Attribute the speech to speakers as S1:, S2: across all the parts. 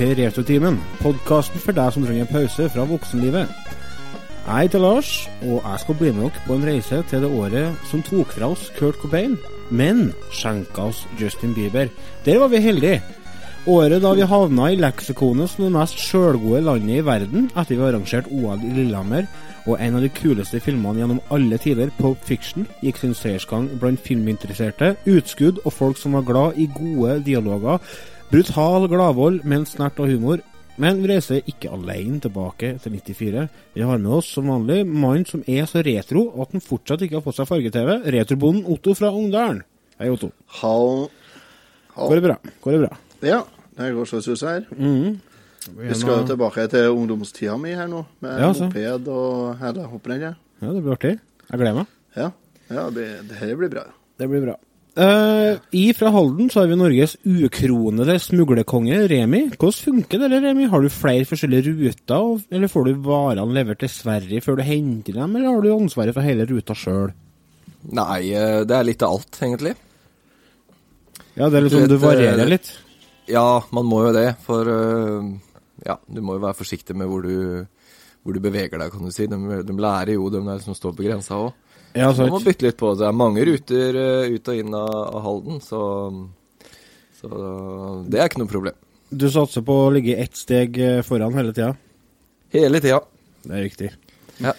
S1: til Retrotimen, podkasten for deg som trenger en pause fra voksenlivet. Jeg heter Lars, og jeg skal bli med dere på en reise til det året som tok fra oss Kurt Cobain, men skjenka oss Justin Bieber. Der var vi heldige. Året da vi havna i leksikonet som det mest sjølgode landet i verden etter vi arrangerte OL i Lillehammer, og en av de kuleste filmene gjennom alle tider, Pop Fiction, gikk sin seiersgang blant filminteresserte, utskudd og folk som var glad i gode dialoger, brutal gladvold med en snert av humor. Men vi reiser ikke alene tilbake til 94. Vi har med oss som vanlig mannen som er så retro at han fortsatt ikke har fått seg farge-TV, retrobonden Otto fra Ungdalen. Hei, Otto.
S2: Hall.
S1: Går det bra? Går det bra?
S2: Ja, det går så sus her.
S1: Mm.
S2: Vi skal jo tilbake til ungdomstida mi her nå, med
S1: Ja,
S2: moped og hele hopprennet.
S1: Ja, det blir artig. Jeg gleder meg.
S2: Ja, ja det, det her blir bra.
S1: Det blir bra. I fra Halden så har vi Norges ukronede smuglerkonge, Remi. Hvordan funker det, Remi? Har du flere forskjellige ruter, eller får du varene levert til Sverige før du henter dem, eller har du ansvaret for hele ruta sjøl?
S3: Nei, eh, det er litt av alt, egentlig.
S1: Ja, det er
S3: litt
S1: som du
S3: eh,
S1: varierer litt.
S3: Ja, man må jo det, for ja, du må jo være forsiktig med hvor du, hvor du beveger deg, kan du si. De, de lærer jo, de der som står på grensa òg.
S1: Ja,
S3: Man må bytte litt på. Det er mange ruter eh, ut og inn av, av Halden, så, så det er ikke noe problem.
S1: Du satser på å ligge ett steg eh, foran hele tida?
S3: Hele tida.
S1: Det er riktig.
S3: Ja.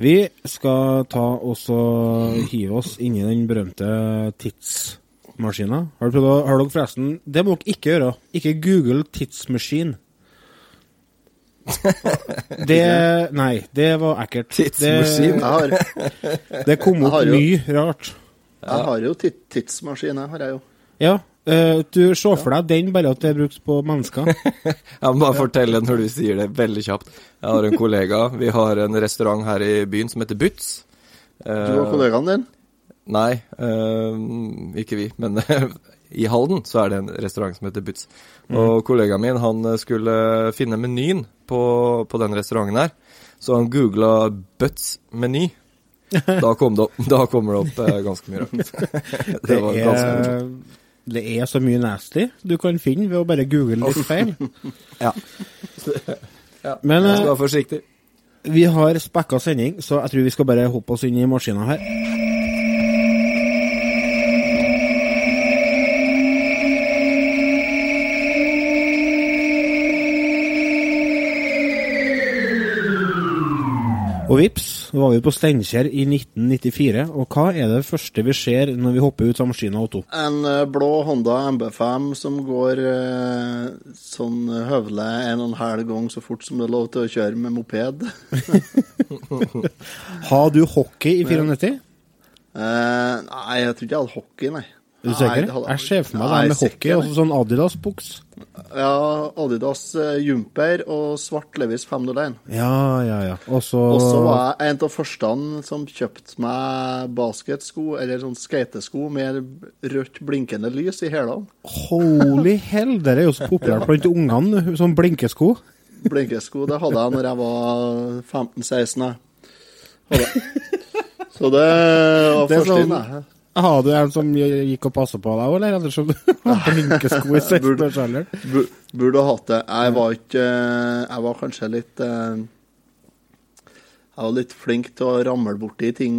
S1: Vi skal ta og hive oss inn i den berømte tidsmaskina. Har, har dere forresten Det må dere ikke gjøre. Ikke google tidsmaskin. Det Nei, det var ekkelt.
S3: Tidsmaskin?
S1: Det, det kom opp mye rart.
S2: jeg har jo tid- tidsmaskin, jeg har jeg jo.
S1: Ja, Uh, du ser for deg den, bare at det er brukt på mennesker.
S3: Jeg må bare fortelle når du sier det, veldig kjapt. Jeg har en kollega. Vi har en restaurant her i byen som heter Butz.
S2: Du og kollegaen din?
S3: Nei, uh, ikke vi. Men i Halden så er det en restaurant som heter Butz. Og kollegaen min han skulle finne menyen på, på den restauranten her. Så han googla Butz meny. Da, kom det opp, da kommer det opp eh, ganske mye rart.
S1: Det
S3: var ganske
S1: er, det er så mye nasty du kan finne ved å bare google litt feil.
S3: Ja. ja.
S1: Men,
S3: jeg
S1: eh,
S3: skal være forsiktig.
S1: Vi har spekka sending, så jeg tror vi skal bare hoppe oss inn i maskina her. Og vips, nå var vi på Steinkjer i 1994. Og hva er det første vi ser når vi hopper ut av maskina, Otto?
S2: En eh, blå Honda MB5 som går eh, sånn høvle en og en halv gang så fort som det er lov til å kjøre med moped.
S1: Har du hockey i 94?
S2: Eh, nei, jeg tror ikke jeg hadde hockey, nei.
S1: Er du sikker? Jeg ser for meg det med hockey og sånn Adidas-buks.
S2: Ja, Adidas uh, Jumper og svart Levis 501.
S1: Ja, ja, ja. Og så
S2: var jeg en av første som kjøpte meg basketsko, eller sånn skatesko med rødt blinkende lys i hælene.
S1: Holy hell, det er jo så populært blant ungene, sånn blinkesko.
S2: Blinkesko det hadde jeg når jeg var 15-16. jeg. Så det var første
S1: sånn-. Har du en som gikk og passa på deg, eller? Eller som blinkesko i 16-årsalderen?
S2: Bu- Burde ha hatt det. Jeg var ikke Jeg var kanskje litt eh, Jeg var litt flink til å ramle borti ting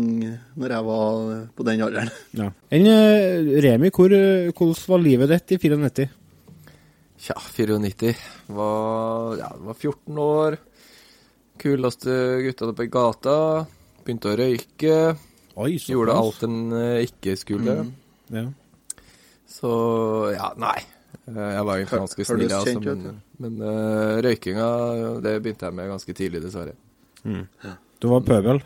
S2: når jeg var på den alderen.
S1: Ja. Enn eh, Remi, hvor, hvordan var livet ditt i 94?
S3: Tja, 94. Var, ja, var 14 år. Kuleste gutta på gata. Begynte å røyke.
S1: Oi, så
S3: Gjorde alt en eh, ikke skulle.
S1: Ja.
S3: Så ja, nei. Eh, Jeg var egentlig ganske snill, altså, men, men uh, røykinga det begynte jeg med ganske tidlig, dessverre.
S1: Du var pøbel?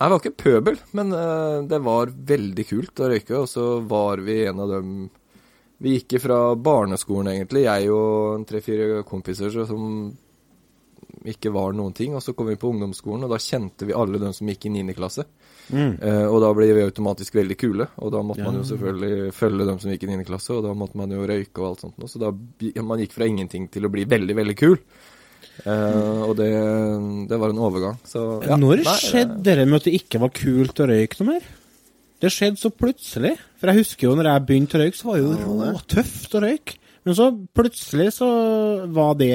S3: Jeg var ikke pøbel, men uh, det var veldig kult å røyke, og så var vi en av dem Vi gikk fra barneskolen, egentlig, jeg og tre-fire kompiser så, som ikke var noen ting, og så kom vi på ungdomsskolen, og da kjente vi alle dem som gikk i niende klasse.
S1: Mm.
S3: Eh, og da ble vi automatisk veldig kule, og da måtte man jo selvfølgelig følge dem som gikk i 9. klasse, og da måtte man jo røyke og alt sånt. noe. Så da man gikk fra ingenting til å bli veldig, veldig kul. Eh, og det, det var en overgang. Så ja,
S1: Når
S3: nei,
S1: skjedde det med at det ikke var kult å røyke noe mer? Det skjedde så plutselig. For jeg husker jo når jeg begynte å røyke, så var det jo råtøft å røyke. Men så plutselig så var det,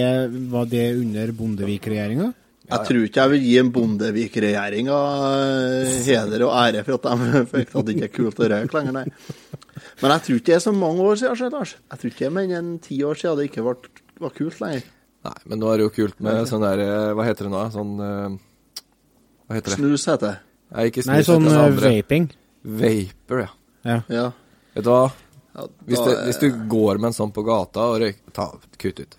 S1: var det under Bondevik-regjeringa.
S2: Jeg tror ikke jeg vil gi en Bondevik-regjeringa eh, heder og ære for at de fikk at det ikke er kult å røyke lenger, nei. Men jeg tror ikke det er så mange år siden, Lars. Jeg tror ikke men enn ti år siden det ikke var, var kult lenger.
S3: Nei, men nå er det jo kult med sånn der eh, Hva heter det nå? Sånn eh, Hva heter det?
S2: Snus heter det.
S3: Nei, ikke snus.
S1: Nei, sånn
S3: heter det
S1: vaping.
S3: Vapor, ja.
S1: Ja.
S2: Ja.
S3: Vet du hva? Hvis, det, hvis du går med en sånn på gata og røyker Ta, kutt ut.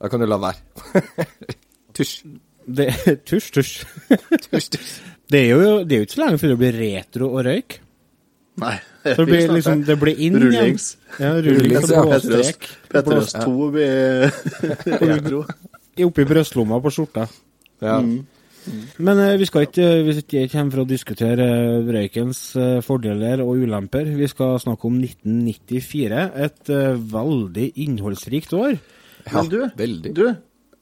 S3: Da kan du la være. Tusj.
S1: Det, tusj, tusj.
S3: Tusj, tusj.
S1: Det er jo det er jo ikke så lenge før det blir retro og røyk.
S2: Nei.
S1: Så det blir liksom, det blir inn igjen.
S2: Rullings.
S1: Ja, rullings og blåstrek.
S2: Petrus 2 blir retro.
S1: Oppi brystlomma på skjorta.
S3: Ja.
S1: Men eh, vi skal ikke, vi skal ikke hjem for å diskutere eh, røykens eh, fordeler og ulemper. Vi skal snakke om 1994. Et eh, veldig innholdsrikt år.
S3: ja,
S2: Men du,
S3: veldig.
S2: du,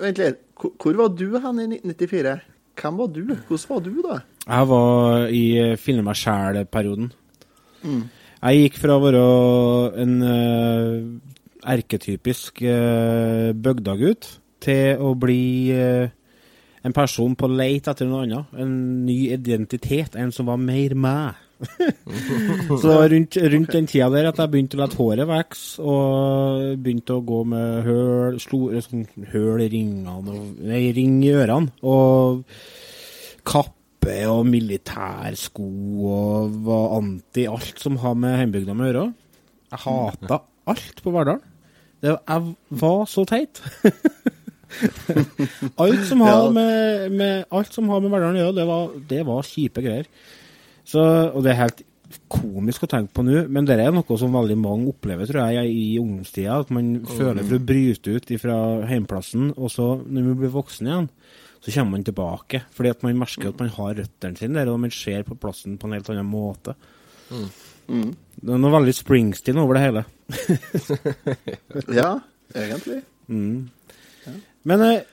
S2: vent litt. Hvor, var du hen i 1994? Hvem var du? Hvordan var du da?
S1: Jeg var i finne meg sjæl-perioden. Jeg gikk fra å være en uh, erketypisk uh, bygdagutt til å bli uh, en person på leit etter noe annet. En ny identitet. En som var mer meg. Så rundt, rundt den tida der at jeg begynte å la håret vokse, og begynte å gå med høl, store sånn, høl i ringene, og, nei, ring i ørene, og kappe og militærsko, og var anti alt som har med hjembygda med å gjøre. Jeg hata alt på Verdal. Det, jeg var så teit. alt som har med, med, alt som har med Verdalen å gjøre, det var, det var kjipe greier. Så, og det er helt komisk å tenke på nå, men det er noe som veldig mange opplever, tror jeg, i ungdomstida. At man føler for å bryte ut fra heimplassen, og så, når man blir voksen igjen, så kommer man tilbake. Fordi at man merker at man har røttene sine der, og man ser på plassen på en helt annen måte. Det er noe veldig Springsteen over det hele.
S2: Ja, egentlig.
S1: Men eh,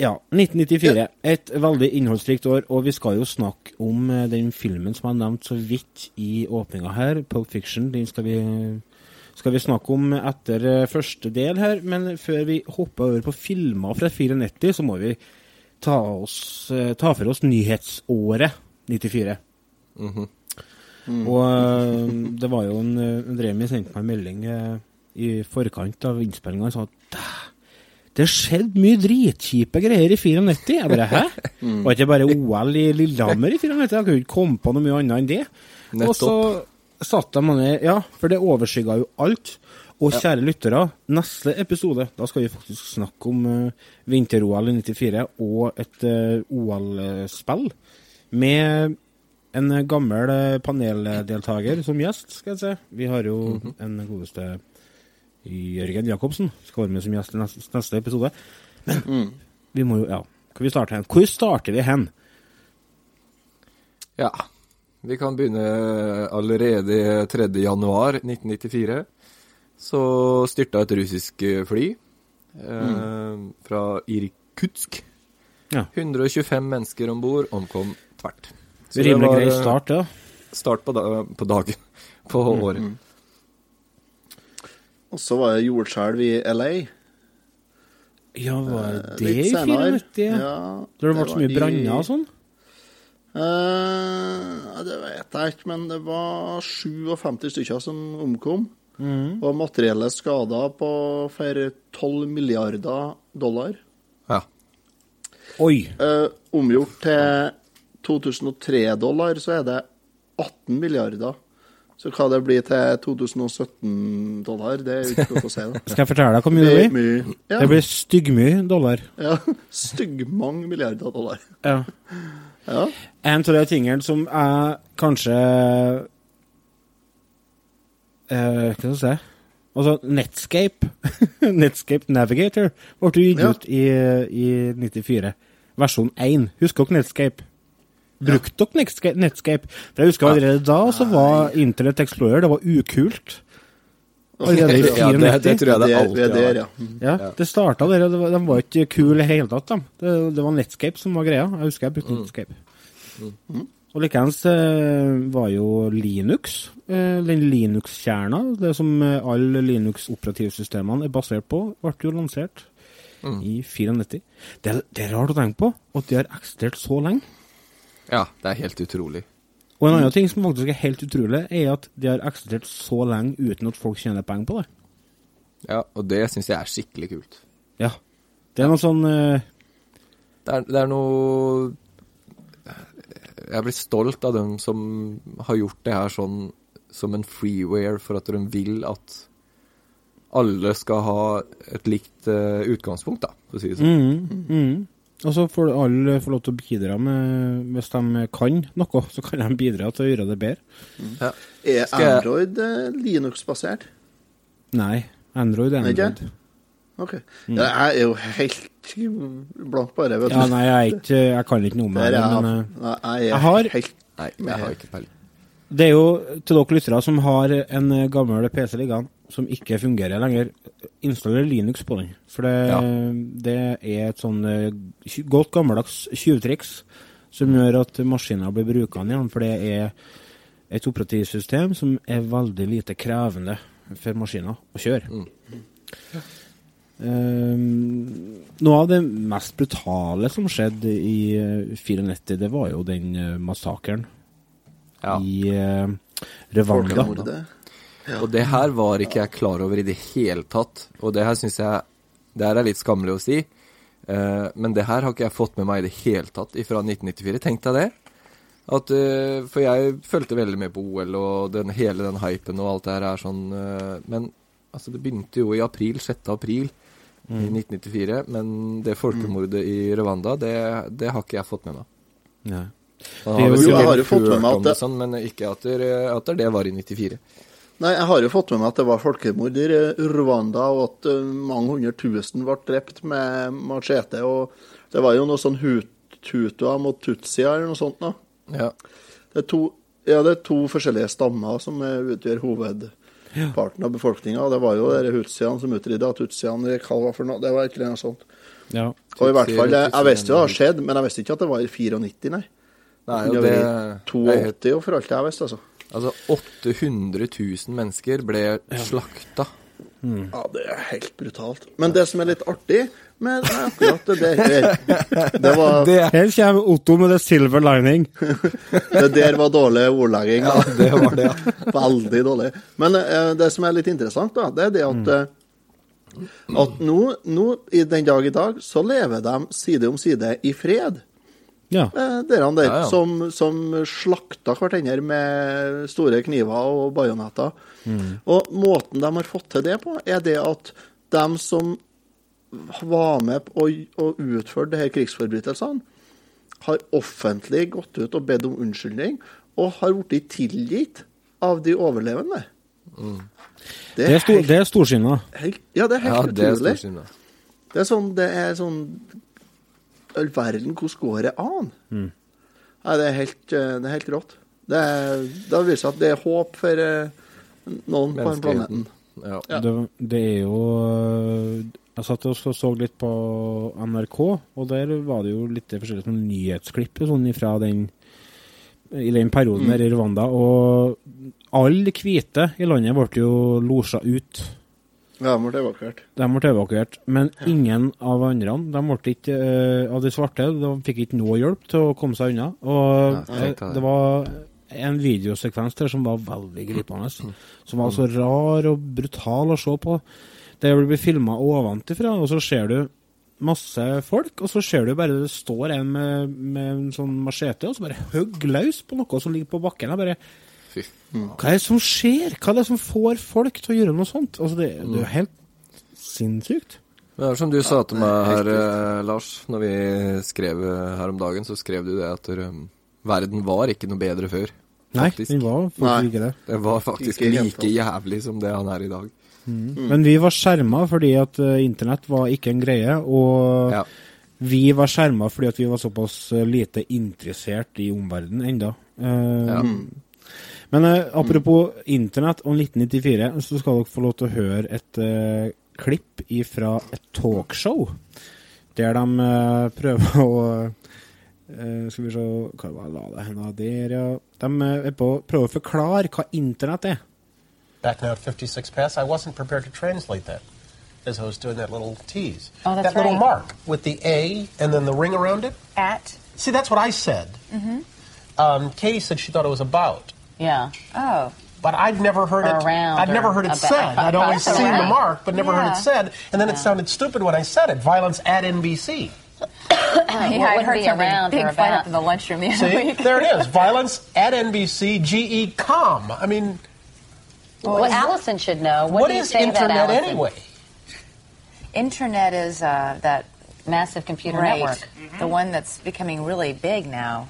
S1: ja, 1994. Et veldig innholdsrikt år, og vi skal jo snakke om eh, den filmen som jeg nevnte så vidt i åpninga her, Pulp Fiction. Den skal vi, skal vi snakke om etter eh, første del her, men før vi hopper over på filmer fra 94, så må vi ta, oss, eh, ta for oss nyhetsåret 94. Og eh, det var jo en, Remi sendte meg en melding i forkant av innspillinga og sa at "Dæ, det skjedde mye dritkjipe greier i 94. Jeg bare, hæ? Var ikke bare OL i Lillehammer i 94? Jeg kunne ikke komme på noe mye annet enn det. Og så satt de ned Ja, for det overskygga jo alt. Og kjære lyttere, neste episode, da skal vi faktisk snakke om uh, vinter-OL i 94 og et uh, OL-spill. Med en gammel eh, paneldeltaker som gjest, skal jeg si. Vi har jo en godeste Jørgen Jacobsen skal være med som gjest i neste, neste episode. Men vi må jo Ja, kan vi starte hen? Hvor starter vi hen?
S3: Ja. Vi kan begynne allerede 3. januar 1994. Så styrta et russisk eh, fly eh, fra Irkutsk.
S1: Ja.
S3: 125 mennesker om bord omkom tvert. Så
S1: Rimelig grei
S3: eh,
S1: start, ja.
S3: Start på, da, på dagen. På året.
S2: Og så var det jordskjelv i LA.
S1: Ja, var
S2: Eh,
S1: det i
S2: senere.
S1: 94?
S2: Ja,
S1: Da det ble så mye
S2: i-
S1: branner og sånn?
S2: Eh, det vet jeg ikke, men det var 57 stykker som omkom.
S1: Mm.
S2: Og materielle skader på for 12 milliarder dollar.
S3: Ja.
S1: Oi!
S2: Eh, omgjort til 2003-dollar, så er det 18 milliarder. Så hva det blir til 2017-dollar, det er jo ikke godt å si. da.
S1: Skal jeg fortelle deg hvor mye det blir?
S2: mye. Ja,
S1: Det blir styggmye dollar.
S2: ja, styggmange milliarder dollar.
S1: Ja.
S2: Ja.
S1: En av de tingene som jeg kanskje eh, Hva skal jeg si? Altså, Netscape, Netscape Navigator, ble gitt ut i, i 94. Versjon 1. Husker dere Netscape? Brukte dere Netscape, Netscape? For jeg husker allerede da så var Internet Explorer det var ukult. Allerede i
S3: Ja, det, det tror jeg det alltid
S2: har der, ja.
S1: Ja, det starta der, det var, de var ikke kule i hele tatt, de. Det, det var Netscape som var greia. Jeg husker jeg brukte Netscape. Og likeens eh, var jo Linux, eh, den Linux-kjerna, det som eh, alle Linux-operativsystemene er basert på, ble jo lansert
S3: Mm.
S1: i 94. Det, det er rart å tenke på, at de har eksistert så lenge.
S3: Ja, det er helt utrolig.
S1: Og en annen ting som faktisk er helt utrolig, er at de har eksistert så lenge uten at folk tjener penger på det.
S3: Ja, og det syns jeg er skikkelig kult.
S1: Ja. Det er noe sånn uh...
S3: Det er, det er noe Jeg blir stolt av dem som har gjort det her sånn som en freeware for at de vil at alle skal ha et likt uh, utgangspunkt, da, for å si det sånn.
S1: mm, mm. Og så får alle få lov til å bidra med Hvis de kan noe, så kan de bidra til å gjøre det bedre.
S3: Ja.
S2: Er Android eh, Linux-basert?
S1: Nei. Android er
S2: Ikke?
S1: Android.
S2: OK. Ja, jeg er jo helt blank på vet du.
S1: Ja, nei, jeg, er ikke, jeg kan ikke noe med det, men eh,
S2: Nei, jeg
S1: jeg har-
S2: helt
S3: Nei, jeg har ikke peiling.
S1: det er jo til dere lyttere som har en gammel PC liggende som ikke fungerer lenger, installer Linux på den. For det,
S3: Ja.
S1: det er et sånn eh, godt gammeldags tjuvtriks som gjør at maskiner blir brukende igjen, for det er et operativsystem som er veldig lite krevende for maskiner å kjøre.
S3: Mm.
S1: Um, noe av det mest brutale som skjedde i eh, 94, det var jo den eh, massakren
S3: Ja.
S1: i uh, Rwanda.
S3: Og det her var ikke jeg klar over i det hele tatt. Og det her syns jeg Det her er litt skammelig å si. uh, men det her har ikke jeg fått med meg i det hele tatt fra 1994. Tenk deg det. At, uh, for jeg fulgte veldig med på OL og den, hele den hypen og alt det her er sånn uh, Men altså, det begynte jo i april, 6. april i 1994. Men det folkemordet i Rwanda, det, det har ikke jeg fått med meg.
S1: Ja.
S3: Man
S1: er
S3: har
S2: jeg
S3: sikkert
S2: har jo fått med
S3: hørt om det- sånn, men ikke at det, at det var i 94.
S2: Nei, jeg har jo fått med meg at det var folkemord i Rwanda, og at eh, mange hundre tusen ble drept med machete. Og det var jo noe sånn hutua mot tutsia eller noe sånt. Da.
S3: Ja.
S2: Det er to, ja, det er to forskjellige stammer som eh, utgjør hovedparten av befolkninga. Det var jo de hutsiene som utrydda tutsiene hva var for noe. Det var ikke noe sånt.
S1: ja.
S2: Og i hvert fall, jeg, jeg visste jo det har skjedd, men jeg visste ikke at det var i 94, nei.
S3: Nei,
S2: Det
S3: det, det er helt
S2: 82 og for alt jeg visste, altså.
S3: Altså 800 000 mennesker ble slakta.
S2: Ja, det er helt brutalt. Men det som er litt artig med akkurat det der, det var
S1: Her kommer Otto med det silver lining.
S2: Det der var dårlig ordlegging.
S3: Ja, det var det, ja.
S2: Veldig dårlig. Men uh, det som er litt interessant, da, det er det at, uh, at nå, nå, i den dag i dag, så lever de side om side i fred.
S1: Ja.
S2: Eh, Dere der
S3: Ja, ja.
S2: Som, som slakta hverandre med store kniver og bajonetter. Og måten de har fått til det på, er det at de som var med på å, å utføre her krigsforbrytelsene, har offentlig gått ut og bedt om unnskyldning, og har blitt tilgitt av de overlevende.
S1: Det er, stor,
S2: helt,
S1: det er storsinna.
S2: helt, ja, det er
S3: Ja,
S2: helt
S3: det er
S2: utrolig. Det er sånn Det er sånn All verden, hvordan går det an? Nei, det er helt, det er helt rått. Det, er, det viser at det er håp for noen på den planeten.
S3: Ja.
S2: Ja.
S1: Det, det er jo Jeg satt og så, litt på NRK, og der var det jo litt forskjellige sånn nyhetsklipp sånn fra den i den perioden der i Rwanda. Og alle hvite i landet ble jo losja ut.
S2: Ja, de ble evakuert.
S1: De ble evakuert, men ingen av andre de ble ikke, uh, av de svarte de fikk ikke noe hjelp til å komme seg unna. Og eh,
S3: deg det.
S1: det var en videosekvens der som var veldig gripende. Som var så rar og brutal å se på. Det blir filma ovenfra, og så ser du masse folk, og så ser du bare det står en med, med en sånn machete, og så bare hogger løs på noe som ligger på bakken. Jeg bare
S3: Fy.
S1: Hva er det som skjer? Hva er det som får folk til å gjøre noe sånt? Altså, det, det er jo helt sinnssykt.
S3: Det er som du sa til meg her, eh, Lars, når vi skrev eh, her om dagen, så skrev du det at um, verden var ikke noe bedre før.
S1: Nei,
S3: Faktisk.
S1: den var
S2: Nei.
S1: faktisk ikke det.
S3: Det var faktisk
S2: Ikke
S3: like jævlig som det han er i dag.
S1: Men vi var skjerma fordi at uh, internett var ikke en greie, og
S3: Ja.
S1: vi var skjerma fordi at vi var såpass eh, lite interessert i omverdenen enda. Uh,
S3: Ja.
S1: Men eh, apropos internett og 1994, så skal dere få lov til å høre et eh, klipp fra et talkshow der de eh, prøver å Eh, skal vi se Hva var la det henne der, ja. De eh, er på å prøve å forklare hva internett er.
S4: Back now at 56 pass, I wasn't prepared to translate that as I was doing that little tease.
S5: Oh, that's
S4: that little
S5: right.
S4: mark with the A and then the ring around it.
S5: At?
S4: See, that's what I said.
S5: Mm-hmm.
S4: Um, Katie said she thought it was about.
S5: Yeah. Oh.
S4: But I'd never heard
S5: Or
S4: it.
S5: around
S4: I'd never
S5: or
S4: heard it
S5: about-
S4: said. I'd always
S5: That's
S4: seen the mark, but never heard it said. And then it sounded stupid when I said it. Violence at NBC.
S5: Yeah,
S6: I
S5: I heard
S6: be
S5: something
S6: around
S5: big
S6: or
S5: fight
S6: about.
S5: up in the lunchroom the other
S4: See,
S5: week.
S4: there it is. Violence at NBC. GE com. I mean,
S6: Well, Allison should know. What,
S4: what
S6: do you
S4: is
S6: say
S4: internet
S6: Allison?
S4: anyway?
S5: Internet is uh, that
S6: Massive computer
S5: right,
S6: network.
S5: the one that's becoming really big now.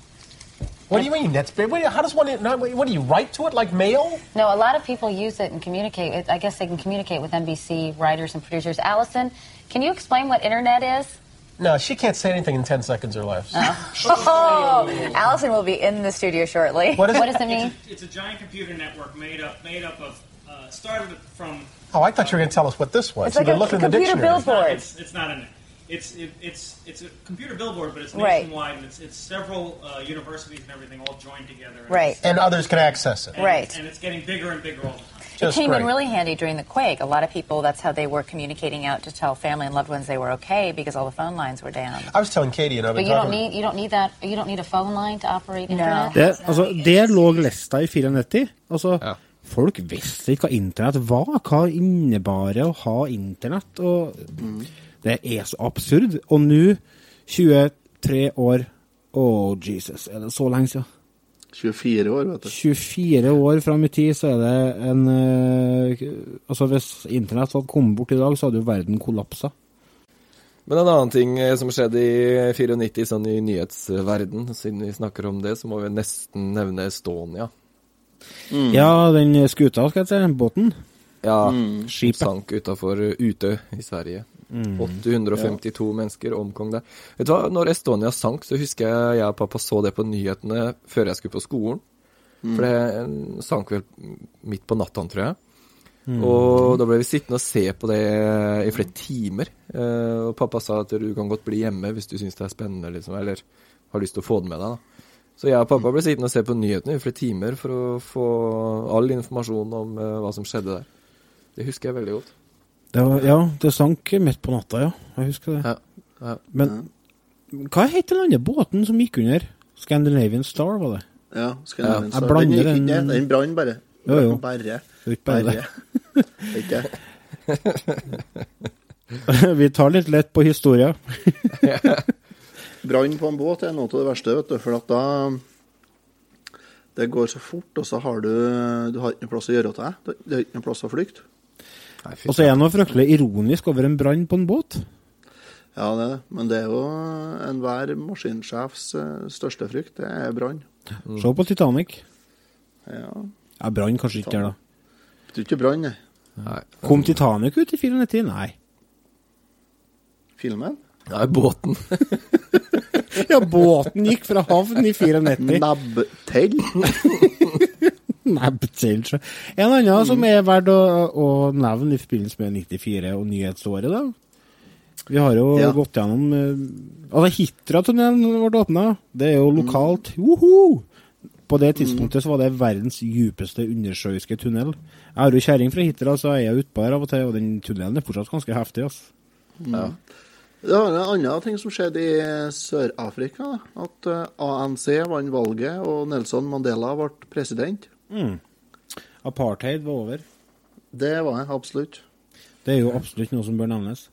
S4: What do you mean? That's big. What, how does one? What do you write to it like mail?
S6: No, a lot of people use it and communicate. It, I guess they can communicate with NBC writers and producers. Allison, can you explain what internet is?
S4: No, she can't say anything in ten seconds or less.
S5: Oh, Allison will be in the studio shortly.
S4: What is
S6: What
S4: it?
S6: does it mean?
S7: It's a, it's a giant computer network made up made up of uh, started from.
S4: Oh, I thought you were going to tell us what this was.
S5: It's
S4: So
S5: like
S4: they're
S5: a
S4: looking in the
S5: computer
S4: dictionary.
S5: billboard.
S7: It's, it's not in it. It's it, it's it's a computer billboard, but it's
S5: Right.
S7: nationwide, and it's, it's several uh, universities and everything all joined together. And
S5: Right.
S7: it's-
S4: And others can access it.
S7: and-
S5: Right.
S7: And it's getting bigger and bigger all the time.
S5: It
S4: Just
S5: came
S4: great.
S5: in really handy during the quake. A lot of people, that's how they were communicating out to tell family and loved ones they were okay because all the phone lines were down.
S4: I was telling Katie, and I've
S6: But
S4: been
S6: you don't
S4: talking.
S6: need you don't need that you don't need a phone line to operate internet.
S1: Det, altså, der lå lista i 94. Altså,
S3: Ja.
S1: Folk visste ikke hva internett var. Hva innebar det å ha internett? Og Det er så absurd. Og nå, 23 år Å, Jesus, er det så lenge siden?
S2: 24 år, vet du.
S1: 24 år fram i tid, så er det en uh, Altså, hvis internett hadde kommet bort i dag, så hadde jo verden kollapsa.
S3: Men en annen ting eh, som skjedde i 94, sånn i nyhetsverden, siden vi snakker om det, så må vi nesten nevne Estonia.
S1: Ja, den skuta, skal jeg si, båten.
S3: Ja,
S1: Skipet.
S3: sank utafor Utø i Sverige. 852 mennesker omkom der. Vet du hva, når Estonia sank, så husker jeg jeg og pappa så det på nyhetene før jeg skulle på skolen. For det sank vel midt på natta, tror jeg. Og da ble vi sittende og se på det i flere timer. Eh, og pappa sa at du kan godt bli hjemme hvis du syns det er spennende, liksom, eller har lyst til å få det med deg. da. Så jeg og pappa ble sittende og se på nyhetene i flere timer for å få all informasjon om eh, hva som skjedde der. Det husker jeg veldig godt.
S1: Det var, ja, det sank midt på natta, ja. Jeg husker det.
S3: Ja. ja.
S1: Men hva het den andre båten som gikk under? Scandinavian Star, var det?
S2: Ja, Scandinavian
S1: Star.
S2: Den. gikk
S1: den-
S2: ikke, Den brann bare.
S1: Jo, jo.
S2: Bare.
S1: Det bare
S2: Ikke?
S1: Vi tar litt lett på historia.
S2: Brann på en båt er noe av det verste, vet du, for at da Det går så fort, og så har du Du har ikke noe plass å gjøre til deg. Du har ikke noe plass å flykte.
S1: Og så er han fryktelig ironisk over en brann på en båt.
S2: Ja, det er det. Men det er jo enhver maskinsjefs eh, største frykt. Det er brann.
S1: Se på Titanic.
S2: Ja.
S1: Ja, brann kanskje ikke der, da.
S2: Jeg tror ikke brann, nei.
S1: Kom Titanic ut i 94? Nei.
S2: Filmen?
S3: Nei, båten.
S1: Ja, båten gikk fra havn i 94.
S2: Nabbtell?
S1: Så. En annen som er verdt å, å nevne i forbindelse med 94 og nyhetsåret, da. Vi har jo
S2: Ja.
S1: gått gjennom eh, Altså, Hitra-tunnelen ble åpna. Det er jo lokalt. Woho! På det tidspunktet så var det verdens djupeste undersjøiske tunnel. Jeg har jo kjerring fra Hitra, så jeg er utpå her av og til, og den tunnelen er fortsatt ganske heftig. altså.
S3: Ja.
S2: Det var en annen ting som skjedde i Sør-Afrika. At eh, ANC vant valget, og Nelson Mandela ble president.
S1: Apartheid var over.
S2: Det var jeg absolutt.
S1: Det er jo absolutt noe som bør nevnes.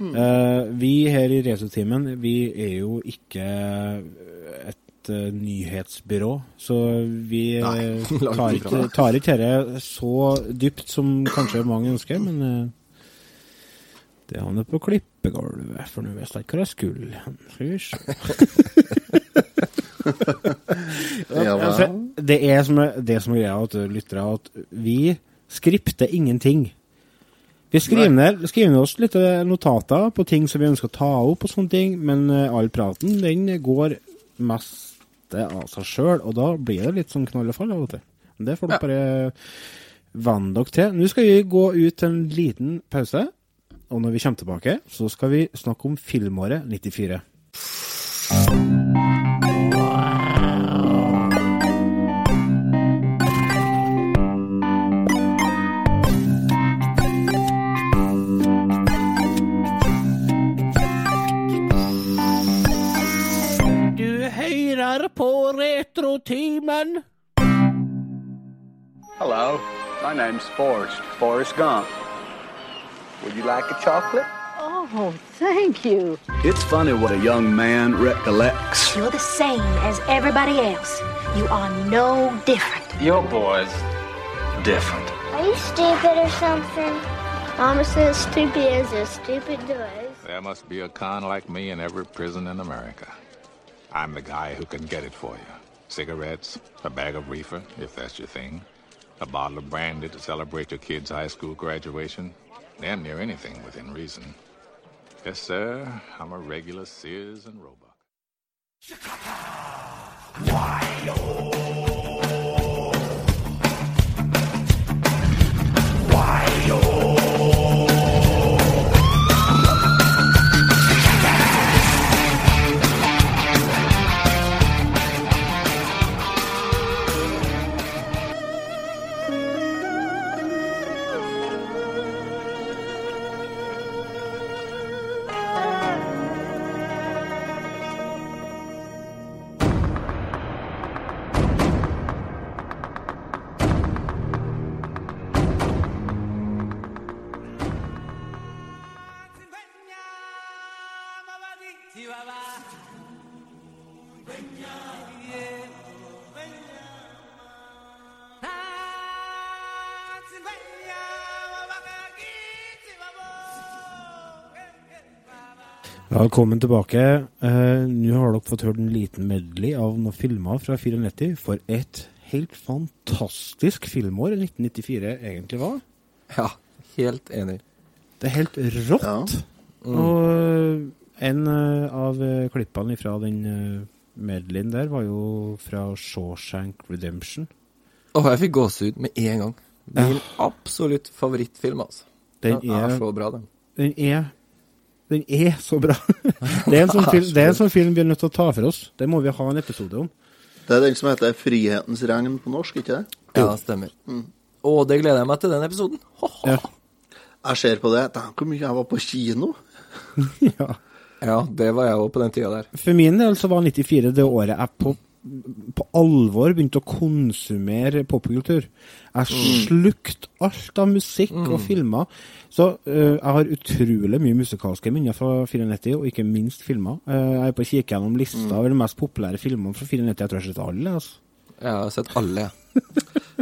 S1: Eh, vi her i Resotimen, vi er jo ikke et uh, nyhetsbyrå, så vi eh,
S3: Nei,
S1: tar ikke, tar ikke dette så dypt som kanskje mange ønsker, men uh, det havner på klippegulvet, for nå vet jeg ikke hvor jeg skulle. Skal vi se.
S2: Ja,
S1: Altså, det er som er, det som er greia, at lyttere, at vi skripter ingenting. Vi skriver ned, skriver ned oss litt eh, notater på ting som vi ønsker å ta opp, og sånne ting, men eh, all praten den går mest av seg sjøl, og da blir det litt sånn knall og fall av og til. Det får dere bare venne dere til. Nå skal vi gå ut til en liten pause, og når vi kommer tilbake, så skal vi snakke om filmåret 94. På Retrotimen.
S8: Hello, my name's Forrest, Forrest Gump. Would you like a chocolate?
S9: Oh, thank you.
S8: It's funny what a young man recollects.
S10: You're the same as everybody else. You are no different.
S8: Your boy's different.
S11: Are you stupid or something? Mama says stupid is as stupid does.
S12: There must be a con like me in every prison in America. I'm the guy who can get it for you. Cigarettes, a bag of reefer, if that's your thing, a bottle of brandy to celebrate your kid's high school graduation, damn near anything within reason. Yes, sir, I'm a regular Sears and Roebuck.
S1: Ja, velkommen tilbake. Eh, Nå har dere fått hørt en liten medley av noen filmer fra 94 for et helt fantastisk filmår 1994 egentlig var.
S3: Ja, helt enig.
S1: Det er helt rått.
S3: Mm.
S1: Og eh, en eh, av klippene fra den uh, medleyen der var jo fra Shawshank Redemption.
S3: Åh, jeg fikk gåsehud med en gang. Min
S1: Ja.
S3: absolutt favorittfilm, altså.
S1: Den
S3: Den er
S1: er-
S3: så bra, den.
S1: Den er Den er så bra. det, er en sånn film, en sånn film vi er nødt til å ta for oss. Det må vi ha en episode om.
S2: Det er den som heter 'Frihetens regn' på norsk, ikke det?
S3: Ja, stemmer. Å, det gleder jeg meg til, den episoden.
S1: Ja.
S2: Jeg ser på det. Tenk hvor mye jeg var på kino.
S1: ja.
S3: Ja, det var jeg òg på den tida der.
S1: For min del så var 94 det året jeg på, på alvor begynte å konsumere popkultur. Jeg slukte alt av musikk og filmer. Så uh, jeg har utrolig mye musikalske minner fra 94, og ikke minst filmer. Uh, jeg er på å kikke gjennom lista over de mest populære filmene fra 94. Jeg tror jeg har sett alle. altså.
S3: Jeg har sett alle.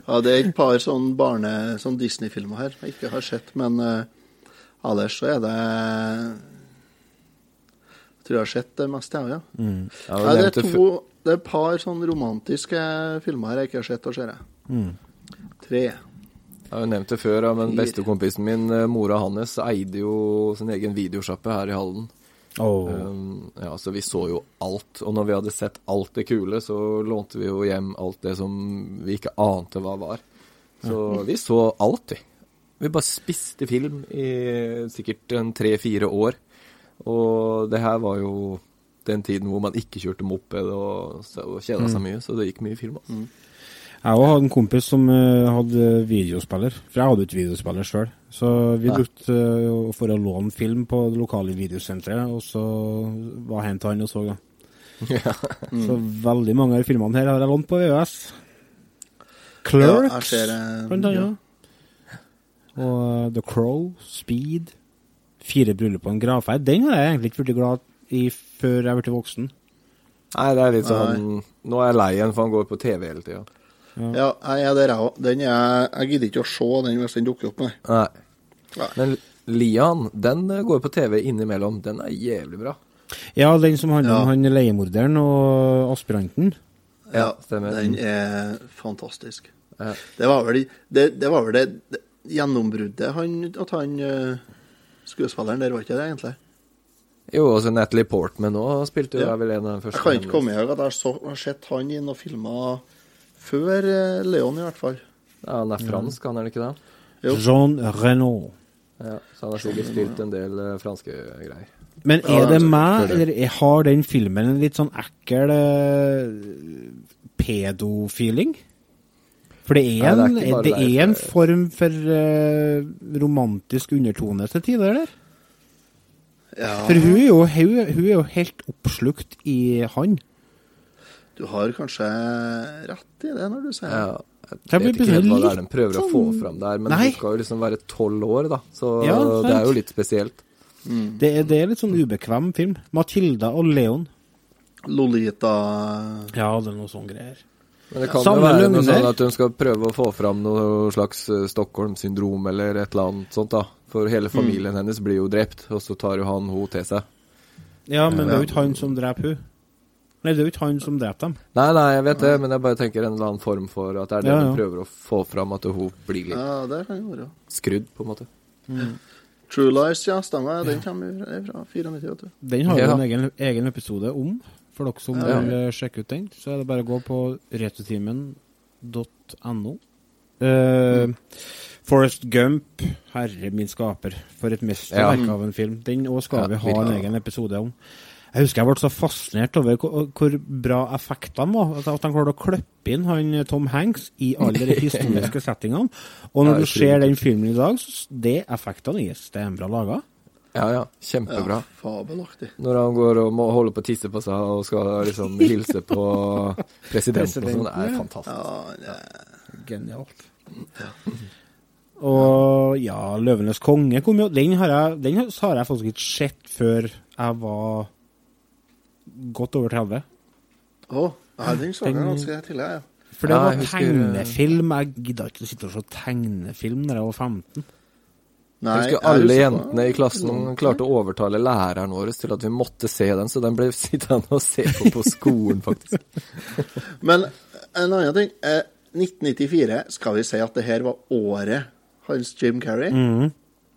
S2: Ja, det er et par sånne barne... sånn Disney-filmer her jeg ikke har sett, men uh, ellers så er det tror jeg har sett det meste, jeg, ja.
S3: Mm. Ja,
S2: det, er to, det er et par sånn romantiske filmer jeg ikke har sett, og ser jeg.
S1: Mm.
S2: Tre.
S3: Jeg har jo nevnt det før, men bestekompisen min, eh, mora hans, eide jo sin egen videosjappe her i Halden.
S1: Oh.
S3: Um, ja, så vi så jo alt. Og når vi hadde sett alt det kule, så lånte vi jo hjem alt det som vi ikke ante hva var. Så vi så alt, vi. Vi bare spiste film i sikkert en tre-fire år. Og det her var jo den tiden hvor man ikke kjørte moped og, og kjeda seg
S1: Mm.
S3: mye, så det gikk mye film. Altså.
S1: Jeg òg hadde en kompis som eh, hadde videospiller, for jeg hadde ikke videospiller sjøl. Så vi
S3: Nei.
S1: brukte eh, for å låne film på det lokale videosenteret, og så var jeg til han og så, da.
S3: Ja.
S1: Så veldig mange av filmene her har jeg lånt på VØS. Clerks,
S2: ja, eh,
S1: blant annet. Og eh, The Crow, Speed, Fire bryllup og en gravferd. Den har jeg egentlig ikke blitt glad i før jeg ble voksen.
S3: Nei, det er litt sånn Nå er jeg lei den, for han går på TV hele tida.
S2: Ja, jeg er der, jeg òg. Den er Jeg gidder ikke å se den hvis den dukker opp, nei.
S3: Nei. Men Lian, den eh, går på TV innimellom. Den er jævlig bra.
S1: Ja, den som handler om han leiemorderen og aspiranten.
S2: Ja,
S3: stemmer.
S2: den er fantastisk.
S3: Ja.
S2: Det var vel det, det, var vel det, det gjennombruddet han, at han eh, skuespilleren der, var ikke det egentlig?
S3: Jo, altså Natalie Portman òg spilte jo
S2: Ja.
S3: er vel en av de første.
S2: Jeg kan ikke komme i at jeg har sett han i noen filmer før eh, Leon, i hvert fall.
S3: Ja, Han er fransk, han er det ikke det?
S2: Jo.
S1: Jean Renault.
S3: Ja, Så han har sikkert spilt en del uh, franske greier.
S1: Men er det
S2: altså,
S1: meg, eller er- har den filmen en litt sånn ekkel eh, pedofeeling? For det er,
S3: Nei, det er
S1: en, det er en form for uh, romantisk undertone til tider, eller?
S2: Ja.
S1: For hun er, jo, hun, hun er jo helt oppslukt i han.
S2: Du har kanskje rett i det når du sier det.
S3: Ja, jeg vet ikke helt hva det er de prøver å få
S1: sånn-
S3: fram der, men
S1: Nei.
S3: hun skal jo liksom være tolv år, da. Så
S1: Ja,
S3: det er jo litt spesielt.
S1: Det er, det er litt sånn ubekvem film. Matilda og Leon.
S2: Lolita
S1: Ja, det er noe sånn greier.
S3: Men det kan jo være noe sånn at hun skal prøve å få fram noe slags eh, Stockholm-syndrom eller et eller annet sånt, da. For hele familien hennes blir jo drept, og så tar jo han hun til seg.
S1: Ja, men det er jo ikke han som dreper hun. Nei, det er jo ikke han som dreper dem.
S3: Nei, nei, jeg vet det, men jeg bare tenker en eller annen form for at det er det
S1: Ja, ja.
S3: hun prøver å få fram, at hun blir litt
S2: Ja, det kan være.
S3: skrudd, på en måte.
S2: True Lies, ja, stemmer. Den kommer fra 94, vet du.
S1: Den har jo
S3: Ja.
S1: en egen, egen episode om, for dere som
S3: Ja.
S1: vil eh, sjekke ut den. Så er det bare å gå på retotimen.no. Uh, Forest Gump, herre min skaper, for et mesterverk
S3: Ja.
S1: av en film. Den òg skal vi ha en egen episode om. Jeg husker jeg ble så fascinert over hvor, bra effektene var. At han klarte å klippe inn han eh, Tom Hanks i alle de historiske settingene. Og når du ser den filmen i dag, så det effektene er bra laga.
S3: Ja, ja, kjempebra.
S2: Ja, fabelaktig.
S3: Når han går og må holde på å tisse på seg og skal liksom hilse på presidenten og sånn, det er fantastisk.
S2: Ja, det,
S1: Genialt. Og ja, 'Løvenes konge' kom jo Den har jeg, den har jeg faktisk ikke sett før jeg var godt over 30.
S2: Å, ja, den så jeg ganske tidlig, ja.
S1: For det
S3: Ja,
S1: var
S3: jeg husker-
S1: tegnefilm. Jeg gidda ikke å sitte og se tegnefilm da jeg var 15.
S2: Nei,
S3: Jeg husker alle jentene i klassen klarte å overtale læreren vår til at vi måtte se den, så den ble sittende og se på på skolen, faktisk.
S2: Men en annen ting. Eh, 1994, skal vi si at det her var året hans Jim Carrey?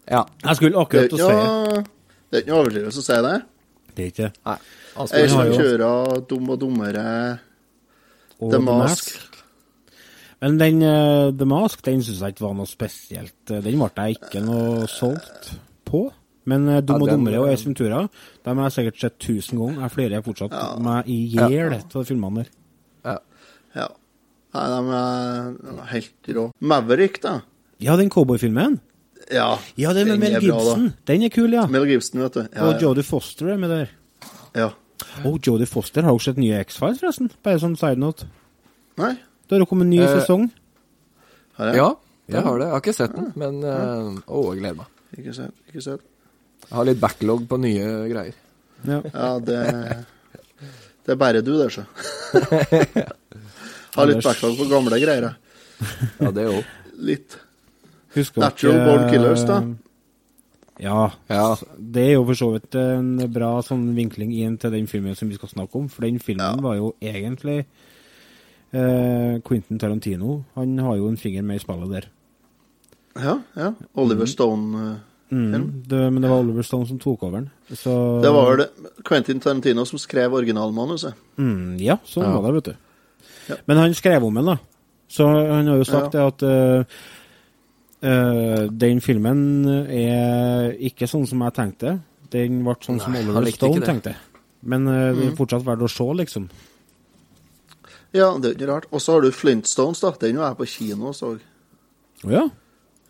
S3: Ja.
S1: Jeg skulle akkurat
S2: til
S1: å si
S2: det er ikke noe overdrivelse å si det.
S1: det. er ikke
S3: det.
S2: Som kjører Dum og dummere, The Mask.
S1: Men den uh, The Mask den syns jeg ikke var noe spesielt. Eh, Den ble jeg ikke noe solgt på. Men uh, Dum og
S3: ja,
S1: dummere og Ace Ventura dem har jeg sikkert sett tusen ganger. Jeg flirer fortsatt
S2: Ja.
S1: meg i hjel av de filmene der.
S3: Ja.
S2: Ja. Nei, de er helt rå. Maverick, da.
S1: Ja, den cowboyfilmen.
S2: Ja,
S1: Ja, den med Mel
S2: er bra.
S1: Den er kul, ja.
S2: Mel Gibson, vet du. Ja,
S1: og. Jodie Foster er med der.
S2: ja.
S1: Og Jodie Foster har også sett nye X-Files, forresten. Bare sånn side note.
S2: Nei,
S1: Det har det kommet en ny
S3: Eh,
S1: sesong.
S2: har jeg
S3: Ja, jeg
S1: Ja.
S3: har det. Jeg har ikke sett den, men uh, Å, jeg gleder meg.
S2: ikke sett. Ikke sett.
S3: Jeg har litt backlog på nye greier.
S1: Ja.
S2: Ja, det Det er bare du, det, sjø. Har litt backlog på gamle greier. jeg.
S3: Ja, det òg.
S2: Litt.
S1: Husker
S2: Natural
S1: ikke,
S2: Born Killers, da?
S1: Ja.
S3: Ja.
S1: Det er jo for så vidt en bra sånn vinkling inn til den filmen som vi skal snakke om. For den filmen
S2: Ja.
S1: var jo egentlig eh, Quentin Tarantino. Han har jo en finger med i spillet der.
S2: Ja, ja. Oliver Stone. eh,
S1: Mm, det, men det var Oliver Stone som tok over den. Så,
S2: Det var vel det Quentin Tarantino som skrev originalmanuset.
S1: Mm, ja, sånn
S3: Ja.
S1: var det, vet du.
S2: Ja.
S1: Men han skrev om den, da. Så han har jo sagt det at uh, Uh, den filmen er ikke sånn som jeg tenkte. Den ble sånn som
S3: Nei, som
S1: Oliver Stone tenkte. Men det
S2: Mm.
S1: er fortsatt verdt å se, liksom.
S2: Ja, det er ikke rart. Og så har du Flintstones, da. Den var jeg på kino og så.
S1: Ja.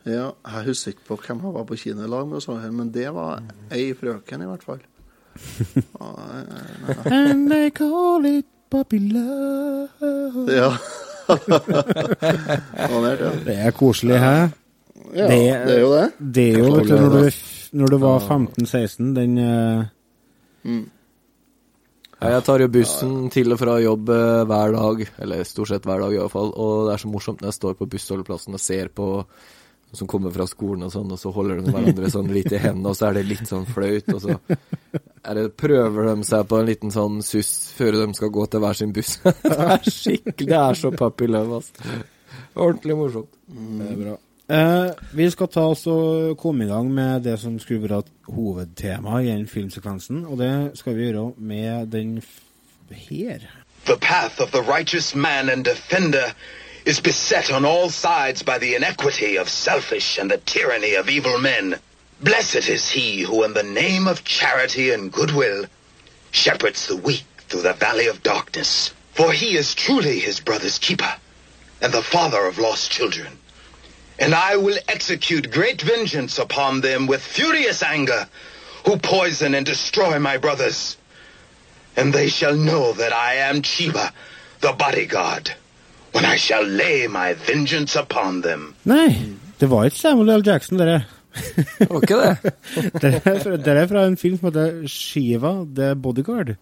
S2: Ja, jeg husker ikke på hvem jeg var på kino i lag med, og så men det var ei frøken, i hvert fall. Ja.
S1: And they call it puppy love.
S2: Ja. Sånn er det.
S1: Det er koselig, hæ?
S2: Ja, det er jo det.
S1: Det er jo, vet du, når du, når du var 15-16, den eh,
S3: Ja, jeg tar jo bussen til og fra jobb eh, hver dag, eller stort sett hver dag i hvert fall, og det er så morsomt når jeg står på bussholdeplassen og ser på som kommer fra skolen og sånn, og så holder de hverandre sånn litt i hendene, og så er det litt sånn flaut, og så er det, prøver de seg på en liten sånn suss før de skal gå til hver sin buss. det er skikkelig, det er så puppy love, altså. Ordentlig morsomt.
S1: Det er bra. Eh, vi skal ta oss og komme i gang med det som skulle være et hovedtema i den filmsekvensen, og det skal vi gjøre med den her.
S13: The path of the righteous man and defender is beset on all sides by the inequity of selfish and the tyranny of evil men. Blessed is he who, in the name of charity and goodwill, shepherds the weak through the valley of darkness. For he is truly his brother's keeper and the father of lost children. And I will execute great vengeance upon them with furious anger who poison and destroy my brothers. And they shall know that I am Chiba, the bodyguard, when I shall lay my vengeance upon them.
S1: Nei, det var ikke Samuel L. Jackson, dere.
S3: Det var ikke det.
S1: det, er fra, det er fra en film som heter Shiva The Bodyguard.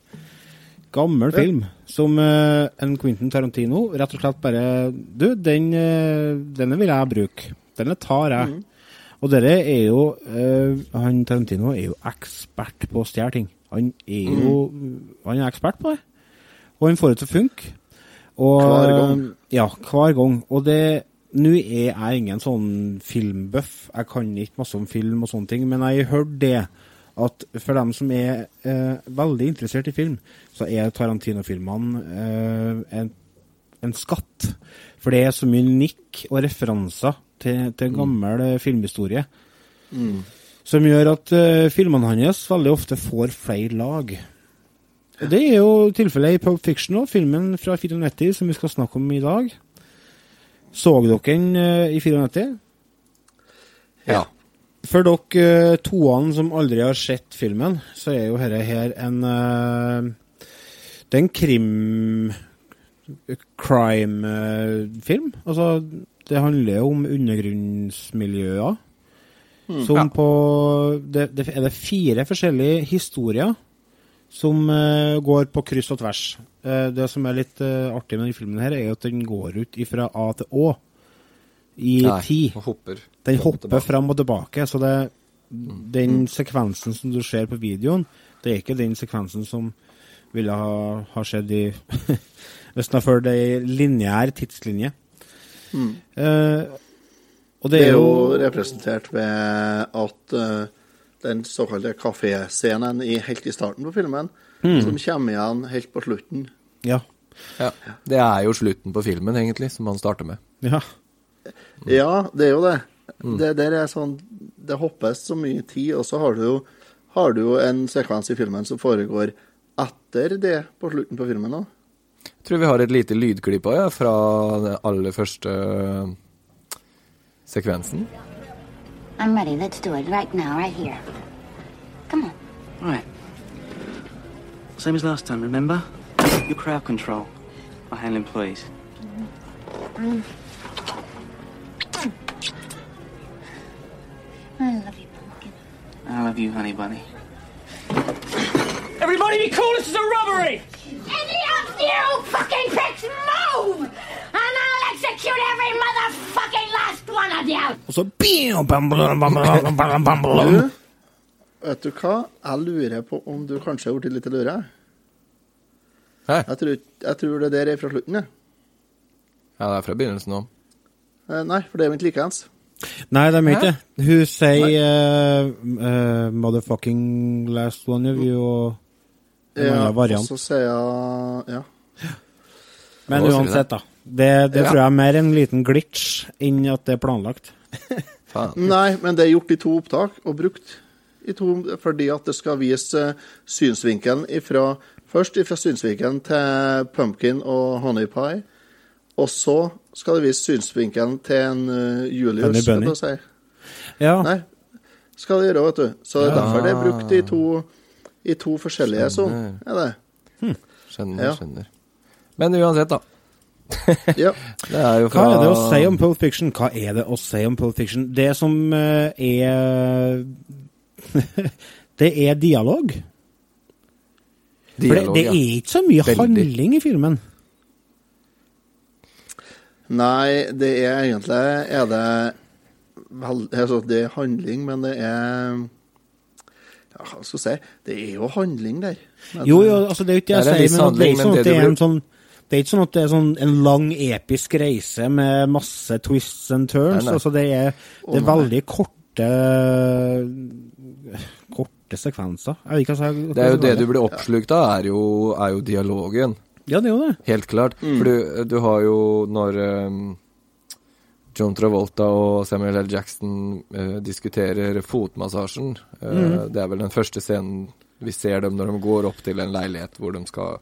S1: Gammel
S2: Ja.
S1: film som uh, en Quentin Tarantino rett og slett bare Du, den, uh, denne vil jeg bruke. Denne tar jeg.
S2: Mm.
S1: Og dere er jo uh, Han Tarantino er jo ekspert på å stjele ting. Han er jo Han er ekspert på det. Og han får det til å funke. Og,
S2: Hver gang.
S1: Ja, hver gang. Og det Nå er jeg ingen sånn filmbuff. Jeg kan ikke masse om film og sånne ting, men jeg har hørt det at for dem som er eh, veldig interessert i film, så er Tarantino-filmene eh, en, en skatt. For det er så mye nikk og referanser til, til gammel mm. filmhistorie.
S2: Mm.
S1: Som gjør at eh, filmene hans veldig ofte får flere lag. Og Det er jo tilfellet i Pulp Fiction òg, filmen fra 94 som vi skal snakke om i dag. Så dere den eh, i 94?
S3: Ja.
S1: For dere eh, toene som aldri har sett filmen, så er jo dette her en eh, Det er en krim... crime-film. altså, det handler jo om undergrunnsmiljøer.
S2: Mm.
S1: Som
S2: Ja.
S1: på det, det Er det fire forskjellige historier som eh, går på kryss og tvers. Eh, det som er litt eh, artig med denne filmen, her er at den går ut fra A til Å i
S3: Nei,
S1: tid.
S3: hopper
S1: Den
S3: fram og
S1: hopper fram og tilbake. Så det, den sekvensen som du ser på videoen, det er ikke den sekvensen som ville ha, ha skjedd i Hvis den har fulgt ei lineær tidslinje.
S2: Mm.
S1: Eh, og
S2: Det er jo representert ved at uh, den såkalte kaféscenen i, helt i starten på filmen,
S3: Mm.
S2: som kommer igjen helt på slutten.
S1: Ja.
S3: Ja. Det er jo slutten på filmen, egentlig, som han starter med.
S1: Ja.
S2: Ja, det er jo det.
S3: Mm.
S2: Det der er sånn Det hoppes så mye tid, og så har du jo, har du jo en sekvens i filmen som foregår etter det på slutten på filmen òg.
S3: Jeg tror vi har et lite lydklipp ja, fra den aller første sekvensen.
S14: I'm ready. Let's do it right now, right here. Come on.
S15: Right. Same as last time, remember? Your crowd control. I handle employees.
S14: I
S15: I love you, honey bunny.
S7: Everybody be cool, this is a robbery!
S10: Any of you fucking pricks move! And I'll execute every motherfucking last one of you!
S1: Og så bam, bam, bam, bam, bam, bam, bam, bam.
S2: Vet du hva? Jeg lurer på om du kanskje har blitt litt lure. Jeg tror, jeg tror det der er fra slutten, jeg.
S3: Ja, det er fra begynnelsen òg.
S2: Eh, Nei, for det er jo ikke likeens.
S1: Nei, de er ikke det. Hun sier uh, uh, 'motherfucking last one of you' og
S2: Ja,
S1: variant.
S2: og så sier jeg Ja.
S1: Men uansett, da. Det, det
S2: Ja.
S1: tror jeg er mer en liten glitch enn at det er planlagt.
S2: Nei, men det er gjort i to opptak og brukt i to fordi at det skal vise eh, synsvinkelen ifra Først ifra synsvinkelen til pumpkin og honey pie, og så skal det vise synsvinkelen til en uh, Julius, skal
S1: bunny.
S2: si.
S1: Ja.
S2: Nei, skal det gjøre, vet du. Så det er
S3: Ja.
S2: derfor det er brukt i to, i to forskjellige sånn. Er det?
S3: Skjønner,
S2: Ja.
S3: skjønner. Men uansett, da.
S2: Ja.
S3: Det er jo
S1: Hva er det å si om Pulp Fiction? Hva er det å si om Pulp Fiction? Det som uh, er Det er dialog. For det, det
S3: ja.
S1: er ikke så mye
S3: Veldig.
S1: handling i filmen.
S2: Nei, det er egentlig Er det vel, altså, Det er handling, men det er ja, Hva skal jeg si? Det er jo handling der. Men,
S1: Jo, jo, altså det er jo ikke
S3: er
S1: jeg sier, men det er ikke sånn at
S3: det
S1: det er en sånn det er ikke sånn at det er sånn en lang, episk reise med masse twists and turns.
S3: Nei, nei.
S1: Altså det er, det er veldig korte Korte sekvenser. Jeg vet ikke hva jeg
S3: Det er jo det du blir oppslukt av, er jo, er jo dialogen.
S1: Ja, det er jo det.
S3: Helt klart.
S2: Mm.
S3: For du, du har jo når um, John Travolta og Samuel L. Jackson uh, diskuterer fotmassasjen. uh,
S1: mm.
S3: Det er vel den første scenen vi ser dem når de går opp til en leilighet hvor de skal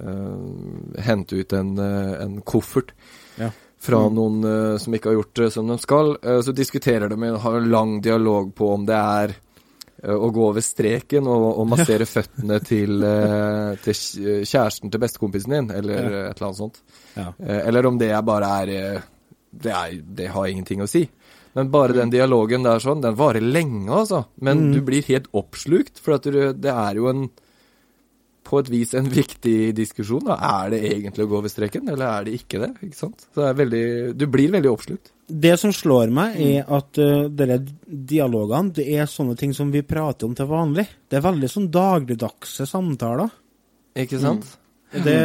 S3: uh, hente ut en, en koffert
S1: Ja.
S3: fra
S2: Mm.
S3: noen uh, som ikke har gjort det som de skal. Uh, så diskuterer de, og har en lang dialog på om det er å gå over streken og, og massere føttene til, eh, til kjæresten til bestekompisen din, eller
S1: Ja.
S3: eh, et eller annet sånt.
S1: Ja.
S3: Eh, Eller om det bare er eh, det, er det har ingenting å si. Men bare den dialogen der sånn, den varer lenge, altså. Men
S1: Mm.
S3: du blir helt oppslukt, for du, det er jo en på et vis en viktig diskusjon. Da. Er det egentlig å gå over streken, eller er det ikke det? Ikke sant? Så det er veldig, du blir veldig oppslukt.
S1: Det som slår meg, er at uh, disse dialogene det er sånne ting som vi prater om til vanlig. Det er veldig sånn dagligdagse samtaler.
S3: Ikke sant?
S1: Mm. Det,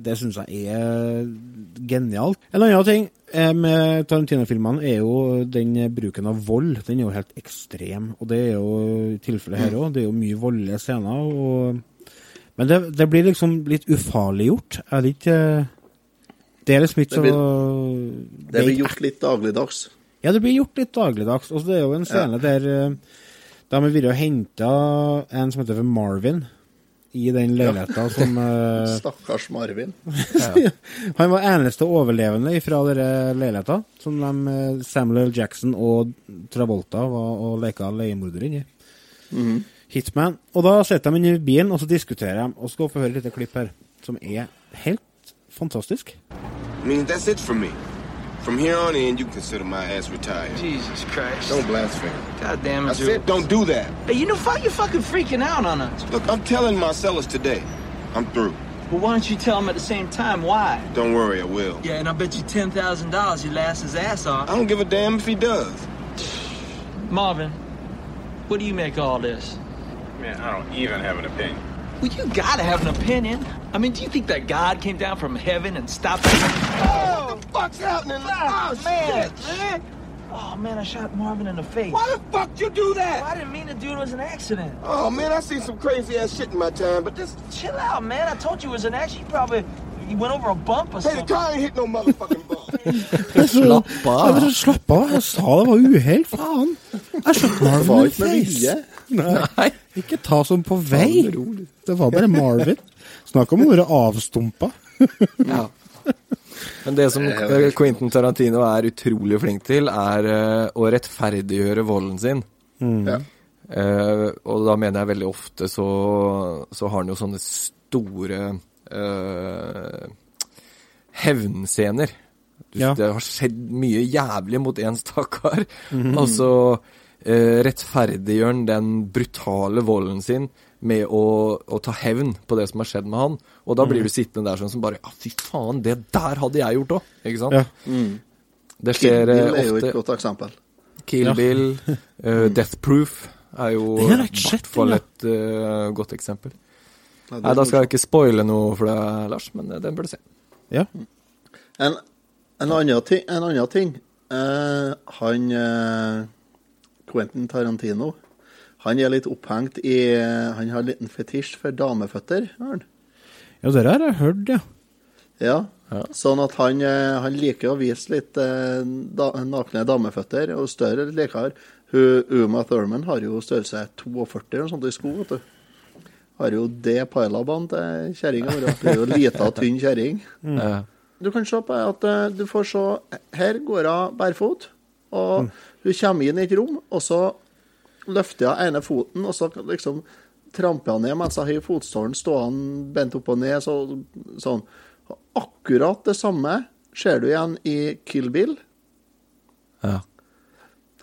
S1: det syns jeg er genialt. En annen ting eh, med Tarantino-filmene er jo den bruken av vold. Den er jo helt ekstrem. Og det er jo tilfellet her òg. Det er jo mye voldelige scener. Og, men det, det blir liksom litt ufarliggjort. Er det ikke Det er liksom ikke
S2: Det
S1: så
S2: blir- Det blir gjort litt dagligdags.
S1: Ja, det blir gjort litt dagligdags. Og det er jo en scene der eh, da har vi vært og henta en som heter Marvin i den leiligheta som eh,
S2: Stakkars Marvin.
S1: Han var eneste overlevende fra den leiligheta, som de, eh, Samuel L. Jackson og Travolta var og leka leiemorder inni.
S2: Mhm.
S1: Hitman. Og da sitter de inne i bilen, og så diskuterer de, og skal få høre et lite klipp her, som er helt fantastisk.
S16: I mean, that's it for me. From here on in, you consider my ass retired.
S17: Jesus Christ.
S16: Don't blaspheme.
S17: God damn it,
S16: I said don't do that.
S17: Hey, you know, fuck, you're fucking freaking out on us.
S16: Look, I'm telling my sellers today. I'm through.
S17: Well, why don't you tell them at the same time why?
S16: Don't worry, I will.
S17: Yeah, and I bet you $10,000 he'll ass his ass off.
S16: I don't give a damn if he does.
S17: Marvin, what do you make of all this?
S12: Man, I don't even have an opinion.
S17: Well, you gotta have an opinion. I mean, do you think that God came down from heaven and stopped?
S16: Oh, what the fuck's happening?
S17: Oh,
S16: Oh,
S17: man,
S16: shit.
S17: man. Oh, man, I shot Marvin in the face.
S16: Why the fuck you do that?
S17: Well, I didn't mean to do it. It was an accident.
S16: Oh, man, I seen some crazy ass shit in my time, but this...
S17: Chill out, man. I told you it was an accident. You probably you went over a bump or
S16: Hey, the car ain't hit no motherfucking bump.
S1: Slapp av. Slapp av. Jeg sa det var uhell. Faen. Jeg skjønte Marvin
S2: Det var ikke med vilje.
S1: Nei. Ikke ta som på vei. Det var bare Marvin. Snakk om å være avstumpa.
S3: Ja. Men det som Quentin Tarantino er utrolig flink til, er eh, å rettferdiggjøre volden sin.
S1: Mm.
S2: Ja.
S3: Uh, og da mener jeg veldig ofte så, så har han jo sånne store eh, hevnscener.
S1: Ja.
S3: Det har skjedd mye jævlig mot en stakkar,
S1: Mhm.
S3: og så uh, rettferdiggjør han den brutale volden sin med å, å ta hevn på det som har skjedd med han. Og da blir
S1: mm.
S3: du sittende der sånn som bare Ja, fy faen, det der hadde jeg gjort òg! Ikke sant?
S1: Ja.
S2: Mm.
S3: Det
S2: Kill Bill
S3: eh,
S2: er jo et godt eksempel.
S3: Kill
S1: Ja.
S3: Bill, uh, Death Proof er jo i hvert fall et uh, godt eksempel.
S2: Ja,
S3: Nei, da skal jeg ikke spoile noe for deg, Lars, men eh, den bør du se.
S1: Ja.
S2: En, en annen ting, en annen ting. Eh, han eh, Quentin Tarantino Han er litt opphengt i Han har en liten fetisj for dameføtter. har han.
S1: Ja, det har jeg hørt, ja.
S2: Ja. Sånn at han, eh, han liker å vise litt eh, da, nakne dameføtter, og større liker Hun, Uma Thurman har jo størrelse 42 eller noe sånt i sko, vet du. Har jo det pilabene til kjerringa vår. Det er jo lita, tynn kjerring.
S3: Mm.
S2: Du kan se på at eh, du får se Her går hun bærfot, og hun kommer inn i et rom, og så løfter hun ene foten, og så liksom tramper hun ned mens hun har fotstålen stående bent opp og ned. Så, sånn. Og Akkurat det samme ser du igjen i Kill Bill.
S3: Ja.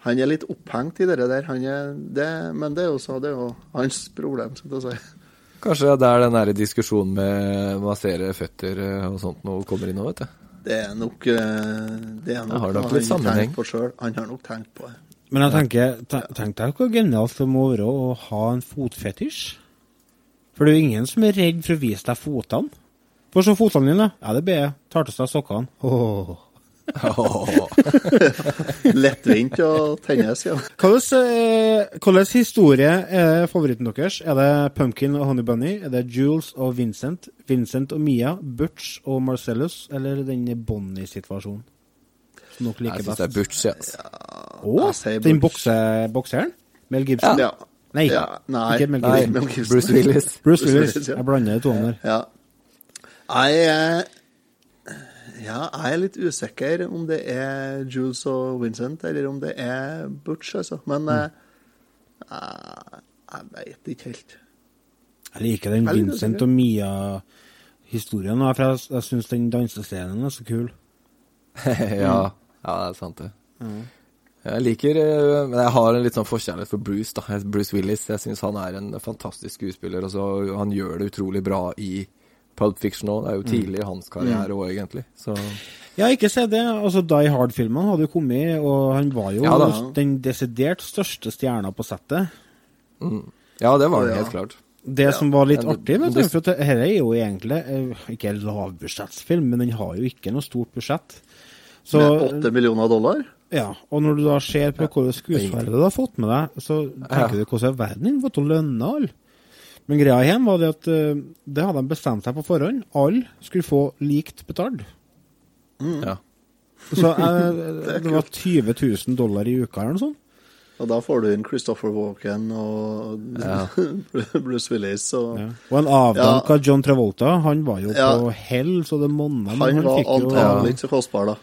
S2: Han er litt opphengt i det der, han er, det, men det er jo så, det er jo hans problem, skal jeg si.
S3: Kanskje det er den der diskusjonen med massere føtter eh, og sånt noe kommer inn nå, vet du.
S2: Det er nok eh, Det er nok
S3: har nok litt sammenheng.
S2: Han har nok tenkt på det.
S1: Men jeg tenker, tenk deg hvor genialt det må være å ha en fotfetisj. For det er jo ingen som er redd for å vise deg fotene. For se fotene dine. Ja, det ber jeg. Tar til seg sokkene. Åh.
S2: Lettvint å tennes, ja.
S1: Hvilken eh, historie er favoritten deres? Er det Pumpkin og Honey Bunny? Er det Jules og Vincent? Vincent og Mia? Butch og Marcellus? Eller den Bonnie-situasjonen? Som dere liker
S3: Jeg syns det er Butch, ja.
S1: Å, den bokse, bokseren? Mel Gibson?
S2: Ja.
S1: Nei,
S2: Ja, nei,
S1: ikke Mel Gibson.
S2: Nei,
S3: Bruce Willis.
S1: Bruce
S2: Bruce
S1: Willis.
S2: Willis, ja.
S1: Jeg blander de to der.
S2: Ja. Jeg er, ja, jeg er litt usikker om det er Jules og Vincent, eller om det er Butch, altså. Men mm. eh, Jeg veit ikke helt.
S1: Jeg liker den Vincent og Mia-historien, for jeg, jeg syns den dansescenen er så kul.
S3: ja, ja, det er sant det. Jeg liker eh, Men jeg har en litt sånn forkjærlighet for Bruce, da. Bruce Willis. Jeg syns han er en fantastisk skuespiller. Og så han gjør det utrolig bra i Pulp Fiction òg. Det er jo tidlig i hans karriere òg, egentlig. Så
S1: Ja, ikke se det. Altså, Die Hard-filmene hadde jo kommet, og han var jo
S3: Ja da.
S1: den desidert største stjerna på settet.
S3: mm. Ja, det var det
S2: ja.
S3: helt klart.
S1: Det som var litt
S3: Men
S1: artig, vet du, for dette er jo egentlig eh, ikke en lavbudsjettsfilm, men den har jo ikke noe stort budsjett. Så,
S2: Med åtte millioner dollar?
S1: ja, og når du da ser på hvilke skuespillere du har fått med deg, så tenker
S3: Ja.
S1: du hvordan verden din fått å lønne alle? Men greia igjen var det at eh, det hadde de bestemt seg på forhånd. Alle skulle få likt betalt.
S3: Ja.
S1: Så eh, det var 20 000 dollar i uka eller noe sånt.
S2: Og da får du inn Christopher Walken og
S3: Ja.
S2: Bruce Willis og
S1: Ja. Og en avdanka John Travolta, han var jo
S2: Ja.
S1: på hell, så det monna. Han,
S2: Han var antagelig ikke så kostbar, da.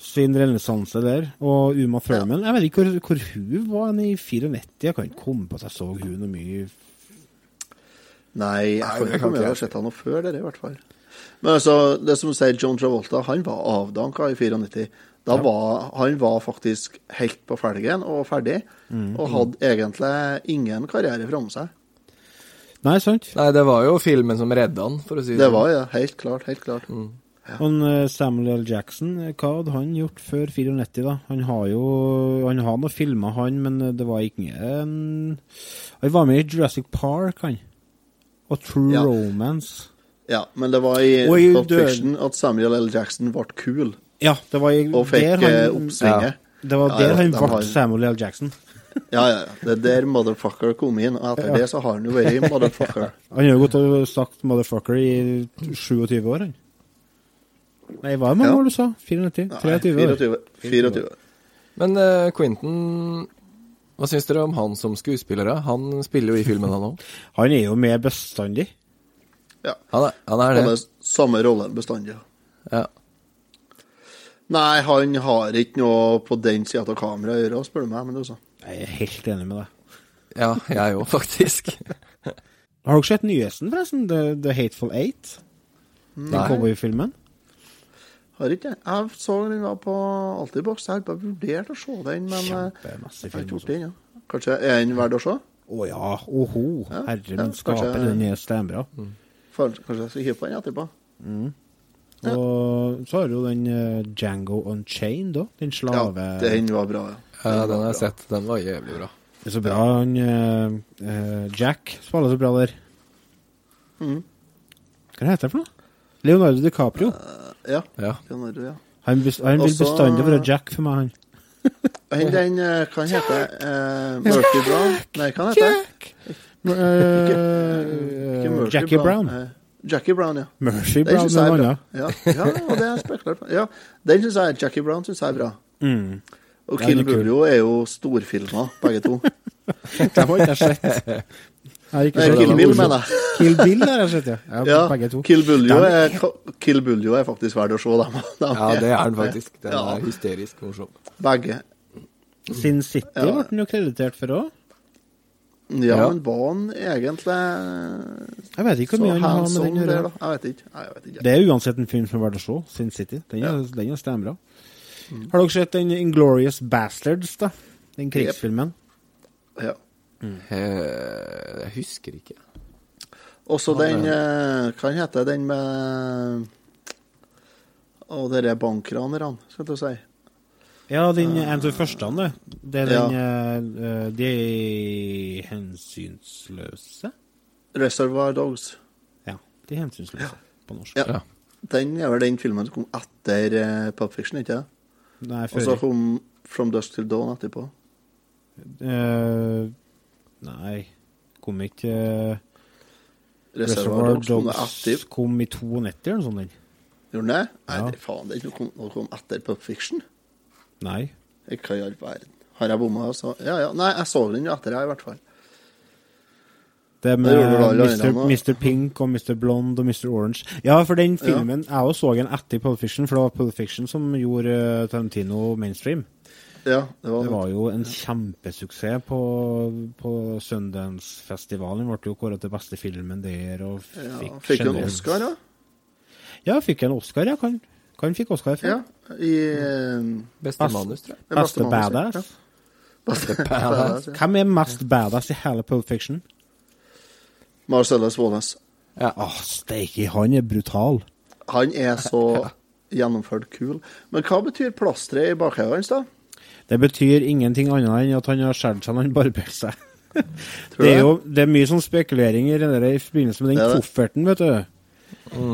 S1: sin renessanse der. Og Uma Thurman, jeg vet ikke hvor, hvor hun var i 94. Jeg kan ikke komme på at jeg så hun noe mye
S2: Nei, jeg
S3: Nei,
S2: kan ikke
S3: kan ikke
S2: til å ha sett han noe før det, i hvert fall. Men altså, det som sier, John Travolta, han var avdanka i 94. Da var han var faktisk helt på felgen og ferdig,
S1: Mm.
S2: og hadde egentlig ingen karriere framme seg.
S1: Nei, sant?
S3: Nei, det var jo filmen som redda han, for å si det
S2: Det
S3: sånn.
S2: var ja, helt klart, helt klart.
S3: Mm.
S1: Ja. en, eh, Samuel L. Jackson, eh, hva hadde han gjort før 94, da? Han har jo Han har noen filmer, han, men eh, det var ikke en Han var med i Jurassic Park, han. Og True
S2: Ja.
S1: Romance.
S2: Ja, men det var i
S1: Og i
S2: Pulp
S1: død-
S2: Fiction at Samuel L. Jackson ble kul.
S1: Ja, det var i,
S2: Og fikk
S1: der
S2: eh,
S1: han
S2: oppsvinget.
S1: Det var
S2: Ja,
S1: der
S2: ja,
S1: han
S2: de
S1: ble
S2: har-
S1: Samuel L. Jackson.
S2: Ja, ja, ja. Det er der motherfucker kom inn, og etter
S1: Ja.
S2: det så har han jo vært motherfucker.
S1: Han har jo gått og sagt 'motherfucker' i 27 år, han. Nei, hva er det mange
S2: Ja.
S1: år du sa? 94? 23 år?
S2: 24. 24.
S3: Men uh, Quentin Hva syns dere om han som skuespiller? Han spiller jo i filmen, han òg.
S1: Han er jo med bestandig.
S2: Ja.
S3: Han er, han er det.
S2: Hadde samme rolle bestandig.
S3: Ja.
S2: Nei, han har ikke noe på den sida av kameraet å gjøre, spør du meg. Men du sa.
S1: Jeg er helt enig med deg.
S3: Ja, jeg òg, faktisk.
S1: Har dere sett nyheten, forresten? The, The Hateful Eight? Den cowboyfilmen?
S2: Har ikke jeg. Jeg så den var på Altibox. Jeg har bare vurdert å se den, men eh,
S1: Kjempemasse
S2: jeg har
S1: film.
S2: ikke gjort det ennå. Kanskje er den verdt å se?
S1: Å ja, oho.
S2: Ja,
S1: Herre
S2: ja,
S1: skaper, den er steinbra.
S2: Mm. kanskje jeg skal hive på den etterpå?
S1: Mm. Og så har du jo den eh, Django Unchained òg. Den slave...
S2: Ja, den var bra, ja.
S3: Ja, den har jeg sett. Den var jævlig bra.
S1: Det er så bra. Han eh, eh, Jack spiller så bra der.
S2: Mm.
S1: Hva heter det for noe? Leonardo DiCaprio.
S2: Ja.
S3: Ja.
S2: Leonardo, ja.
S1: Han, bes han vil
S2: Også-
S1: bestandig være Jack for meg, han.
S2: Han den eh, Hva han heter uh, Murphy Brown? Nei, hva han
S1: Jack! Uh,
S2: Ikke
S1: Jackie Brown.
S2: eh, Jackie Brown, ja.
S1: Murphy Brown er noe
S2: bra. Ja, ja, og det er jeg spekulert på. Ja, den syns jeg Jackie Brown synes jeg er bra.
S1: Mm.
S2: Og Kill
S1: er.
S2: Buljo er jo storfilmer, begge to.
S1: Det har ikke sett. Jeg ikke
S2: Nei, Kill. Bill, mener jeg.
S1: Kill Bill har jeg sett, ja. ja,
S2: Ja,
S1: begge to.
S2: Kill Buljo
S1: Den
S2: er, Kill Buljo er faktisk verdt å se, dem. dem
S3: Ja, det er den faktisk. Den
S2: Ja,
S3: er hysterisk morsom.
S2: begge.
S1: Sin City
S2: Ja.
S1: ble den jo kreditert for òg.
S2: Ja,
S3: Ja.
S2: men var han egentlig
S1: Jeg vet ikke hvor mye han har med den å gjøre.
S2: Jeg vet ikke. Jeg vet ikke.
S1: Det er uansett en film som er verdt å se. Sin City. Den er, den er steinbra. Har dere sett den Inglorious Bastards, da? Den krigsfilmen?
S2: Ja.
S3: Mm. Jeg husker ikke.
S2: Også
S3: Ja,
S2: den eh, Hva heter den med Å, dere bankranerne, skal du si.
S1: Ja, den en av de første, det. Det er den
S2: Ja.
S1: eh, eh, De hensynsløse?
S2: Reservoir Dogs.
S1: Ja. De hensynsløse, på norsk.
S2: Ja.
S3: Ja.
S2: Den er vel den filmen som kom etter uh, Pulp Fiction, ikke det?
S1: Nei,
S2: Og så kom From Dusk Till Dawn etterpå.
S1: Eh, nei, kom ikke uh,
S2: Reservoir Dogs kom
S1: i 92 eller noe sånt.
S2: Gjorde den det? Nei,
S1: Ja.
S2: det, faen, det er ikke noe kom, noe kom etter Pop Fiction.
S1: Nei.
S2: Hva i all verden? Har jeg bomma? Altså? Ja, ja. Nei, jeg så den jo etter jeg, i hvert fall.
S1: Det
S2: Det
S1: med
S2: gjorde
S1: Mr. Mr. Pink og Mr. Blonde og Mr. Orange. Ja, for den filmen Jeg òg så den etter Pulp Fiction, for det var Pulp Fiction som gjorde eh, Tarantino mainstream.
S2: Ja, det var,
S1: Det var jo en kjempesuksess på, på Sundance-festivalen. Den ble jo kåret til beste filmen der. Og
S2: ja,
S1: fikk,
S2: Fikk du en Oscar, da?
S1: Ja, fikk en Oscar, ja. Kan, kan fikk Oscar for.
S2: Ja. I
S3: Beste
S1: Best-
S3: manus, tror jeg.
S2: Beste,
S1: Beste
S2: manus, ja.
S1: badass.
S2: Beste
S3: badass.
S2: badass, ja.
S1: Hvem er mest badass i hele Pulp Fiction?
S2: Marcellus Wallace.
S3: Ja.
S1: Oh, steike, han er brutal.
S2: Han er så gjennomført kul. Men hva betyr plasteret i bakhodet hans, da?
S1: Det betyr ingenting annet enn at han har skåret seg når han barberte seg. Det er jo det er mye sånn spekulering i, det i forbindelse med den
S2: Det er det.
S1: kofferten, vet du.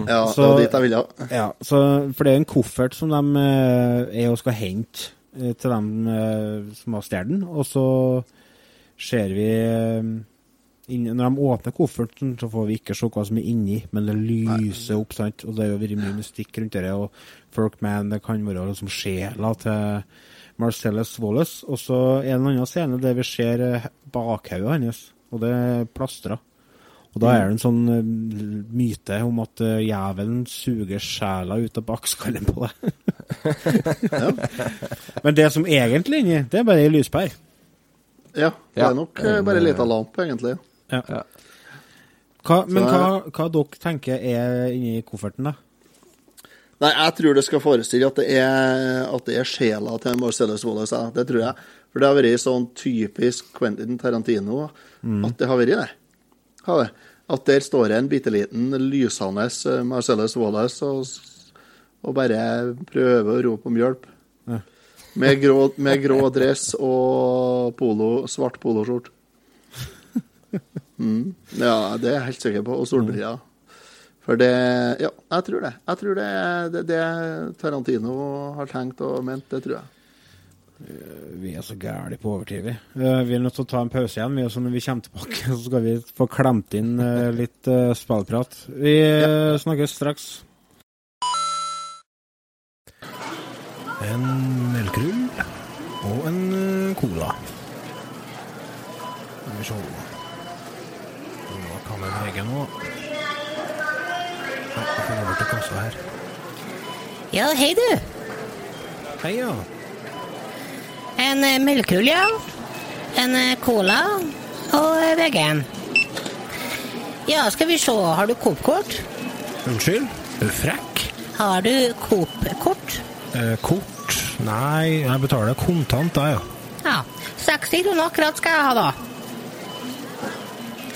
S2: Ja,
S1: Så-
S2: det var dit jeg ville.
S1: Ja, så, for det er en koffert som de eh, er og skal hente eh, til dem eh, som har stjålet den. Og så ser vi eh, inn, Når de åpner kofferten, så får vi ikke se hva som er inni, men det lyser opp, sant. Og det har vært mye mystikk rundt det. Og folk mener det kan være liksom sjela til Marcellus Wallace. Og så er det en annen scene der vi ser eh, bakhodet hans, og det er plastra. Og da er det en sånn eh, myte om at uh, jævelen suger sjela ut av bakskallen på deg. Men det som egentlig er inni, det er bare ei lyspære.
S2: Ja, det er nok ja. bare ei lita lampe, egentlig.
S1: Ja. Hva, men hva, hva dere tenker er inni kofferten, da?
S2: Nei, jeg tror det skal forestille at det er, at det er sjela til Marcellus Wallace. ja. Det tror jeg. For det har vært sånn typisk Quentin Tarantino at det har vært det. Har det. At der står det en bitte liten lysende eh, Marcellus Wallace og, og bare prøver å rope om hjelp.
S1: Ja.
S2: Med, grå, med grå dress og polo, svart poloskjorte. Mm. Ja, det er jeg helt sikker på. Og solbriller. For det Ja, jeg tror det. Jeg tror det er det, det Tarantino har tenkt og ment, det tror jeg.
S1: Vi er så gærne på overtid, vi. Eh, Vi er nødt til å ta en pause igjen. Vi, når vi kommer tilbake, så skal vi få klemt inn eh, litt spillprat. Vi ja. snakkes straks. En melkerull og en eh, cola. Skal vi se Nå kan jeg Hegge nå? Jeg her.
S18: Ja, hei du.
S1: Hei, ja.
S18: En eh, melkerull, ja. En eh, cola og eh, vegan. Ja, skal vi se. Har du Coop-kort?
S1: Unnskyld? Er du frekk?
S18: Har du Coop-kort?
S1: Eh, kort? Nei, jeg betaler kontant, da, ja.
S18: Ja. 60 kroner akkurat skal jeg ha, da.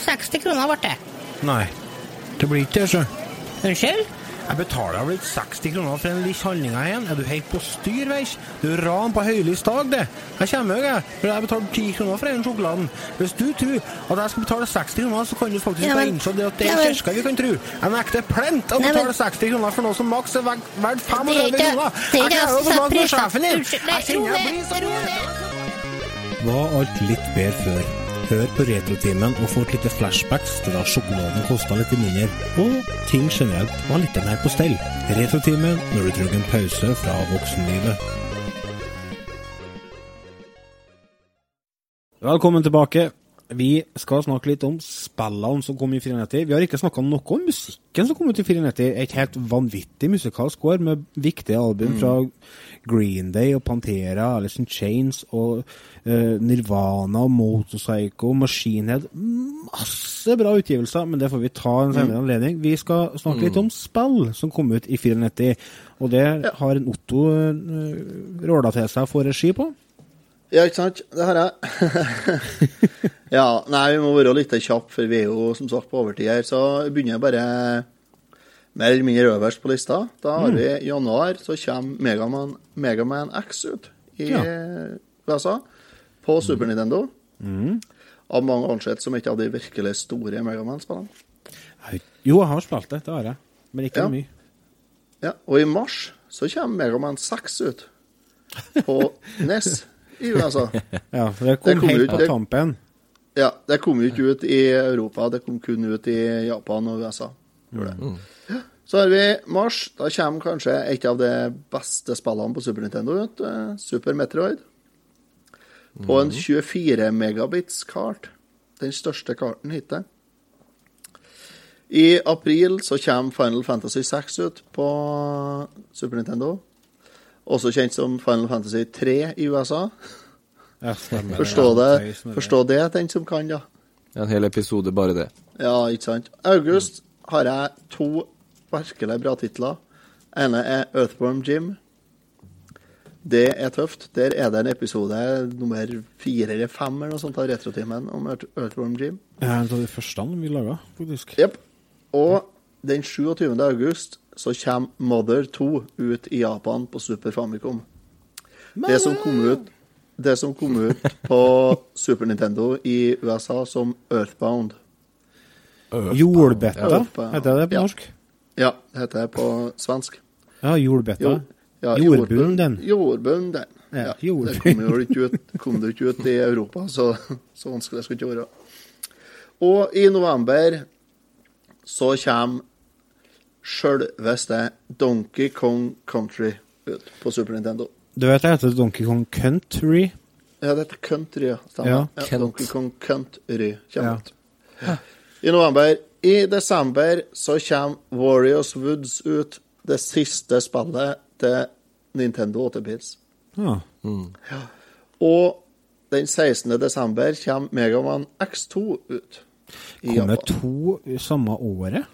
S18: 60 kroner ble det.
S1: Nei, det blir ikke det, sjø.
S18: Unnskyld?
S1: Jeg betaler vel 60 kroner for en lille handlinga igjen. Er du helt på styr, veis? Du ran på høylys dag, det. Jeg kommer jo, jeg. For jeg betaler 10 kroner for den sjokoladen. Hvis du tror at jeg skal betale 60 kroner, så kan du faktisk
S18: Ja,
S1: innse det at det er kirka vi kan tro. Jeg nekter plent å betale 60 kroner for noe som maks er verd verdt
S18: Det er
S1: 35
S18: ikke-
S1: kroner.
S18: det er
S1: Jeg
S18: ikke
S1: klarer å få
S18: pris på.
S1: sjefen din. Jeg kjenner jeg blir så
S18: ned,
S1: Var alt litt bedre før? Hør på Retrotimen og få et lite flashbacks til da sjokoladen kosta litt mindre, og ting generelt var litt mer på stell. Retrotimen når du trenger en pause fra voksenlivet. Velkommen tilbake. Vi skal snakke litt om spillene som kom i 94. Vi har ikke snakka noe om musikken som kom ut i 94. Et helt vanvittig musikalsk år med viktige album
S2: Mm.
S1: fra Green Day og Pantera, Alice in Chains og uh, Nirvana Motorpsycho, Machine Head. Masse bra utgivelser, men det får vi ta en senere
S2: Mm.
S1: anledning. Vi skal snakke litt om spill som kom ut i 94, og det har en Otto uh, råla til seg å få regi på.
S2: Ja, ikke sant? Det har jeg. ja, nei, vi må være litt kjappe, for vi er jo som sagt på overtid her. Så jeg bare mer eller mindre øverst på lista. Da har
S1: Mm.
S2: vi i januar, så kommer Megaman, Megaman X ut i
S1: Ja.
S2: USA. På Super Nintendo.
S1: Mm.
S2: Av mange ansett som ikke av de virkelig store Megaman-spillene.
S1: Jo, jeg har spilt det, det har jeg. Men ikke
S2: Ja.
S1: mye.
S2: Ja, og i mars så kommer Megaman 6 ut. På NES i USA.
S1: Ja, for det kom
S2: kom
S1: helt
S2: ut-
S1: på
S2: det-
S1: tampen.
S2: Ja, det kom jo ikke ut i Europa, det kom kun ut i Japan og USA. Gjorde det. Så har vi mars. Da kommer kanskje et av de beste spillene på Super Nintendo ut. Super Metroid. På en 24 megabits kart. Den største karten hittil. I april så kommer Final Fantasy 6 ut på Super Nintendo. Også kjent som Final Fantasy 3 i USA.
S1: Ja, stemmer.
S2: Forstå det, forstå det, den som kan, da.
S3: En hel episode bare det.
S2: Ja, ikke sant. August har jeg to virkelig bra titler. ene er Earthworm Jim. Det er tøft. Der er det en episode nummer fire eller fem eller noe sånt av Retrotimen om Earth- Earthworm Jim.
S1: Ja, en av de første vi laga, faktisk.
S2: Jepp. Og den 27. august så kommer Mother 2 ut i Japan på Super Famicom. Det som kom ut, det som kom ut på Super Nintendo i USA som Earthbound.
S1: Jordbetta,
S2: Earthbound.
S1: heter det på
S2: Ja.
S1: norsk?
S2: Ja, det heter det på svensk.
S1: Ja, jordbetta.
S2: Jo- ja,
S1: Jordbunden.
S2: Jordbunden.
S1: Ja,
S2: Ja, det kom jo ikke ut, kom det ikke ut i Europa, så, så vanskelig skal det ikke være. Og i november så kommer sjølveste Donkey Kong Country ut på Super Nintendo.
S1: Du vet det heter Donkey Kong Country?
S2: Ja, det heter Country, ja. Stemmer.
S1: Ja.
S2: Ja, Donkey Kong Country kommer
S1: Ja.
S2: I november. I desember så kommer Warriors Woods ut, det siste spillet til Nintendo 8-bits.
S1: Ja.
S2: Og den 16. desember kommer Megaman X2 ut. Kommer
S1: to samme året?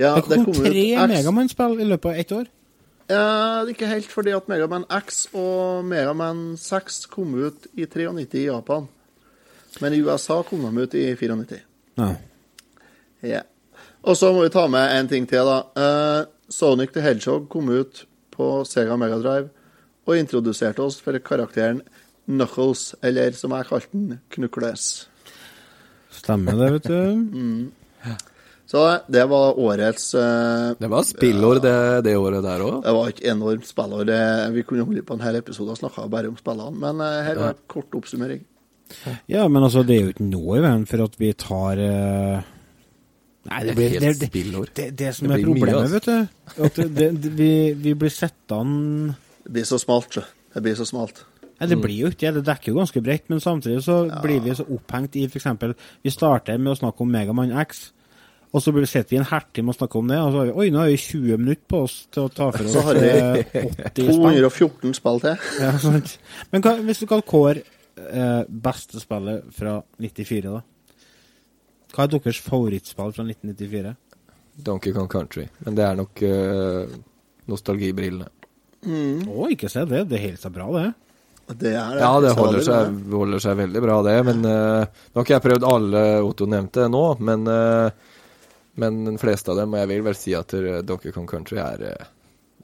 S2: Ja,
S1: det kom, tre Megaman-spill i løpet av ett år.
S2: Ja, ikke helt fordi at Megaman X og Megaman 6 kom ut i 93 i Japan. Men i USA kom de ut i 94.
S1: Ja.
S2: Ja. Og så må vi ta med en ting til, da. Eh, Sonic the Hedgehog kom ut på Sega Megadrive og introduserte oss for karakteren Knuckles, eller som jeg kalte den, Knuckles.
S1: Stemmer det, vet du.
S2: Mm. Så det var årets uh,
S3: Det var spillår det, det året der òg.
S2: Det var et enormt spillår. Det- Vi kunne holdt på en hel episode og snakka bare om spillene, men uh, her var en kort oppsummering.
S1: Ja, men altså, det er jo ikke noe i veien for at vi tar uh, Nei, det
S3: Det er
S1: blir
S3: helt
S1: det, det, det, det som
S3: Det
S1: er problemet,
S3: altså.
S1: vet du. At det, det, vi, vi blir sittende
S2: Det blir så smalt, sjø. Det blir så smalt.
S1: Nei, det blir jo ikke det. Det dekker jo ganske bredt, men samtidig så blir vi så opphengt i f.eks. Vi starter med å snakke om Megamann X, og så sitter vi en halvtime og snakker om det, og så har vi Oi, nå har vi 20 minutter på oss til å ta for oss
S2: Så har vi
S1: eh, 80 spill.
S2: 214 spill til.
S1: Ja, sant. Men hva, hvis du kan kåre eh, beste spillet fra 94, da? Hva er deres favorittspill fra 1994?
S3: Donkey Kong Country. Men det er nok uh, nostalgibrillene.
S2: Mm.
S1: Å, ikke se det. Det holder seg bra, det.
S2: Det er det.
S3: Ja, det holder seg, holder seg veldig bra, det. Men eh, Nå har ikke jeg prøvd alle Otto nevnte nå, men, eh, men de fleste av dem, og jeg vil vel si at eh, Donkey Kong Country er eh,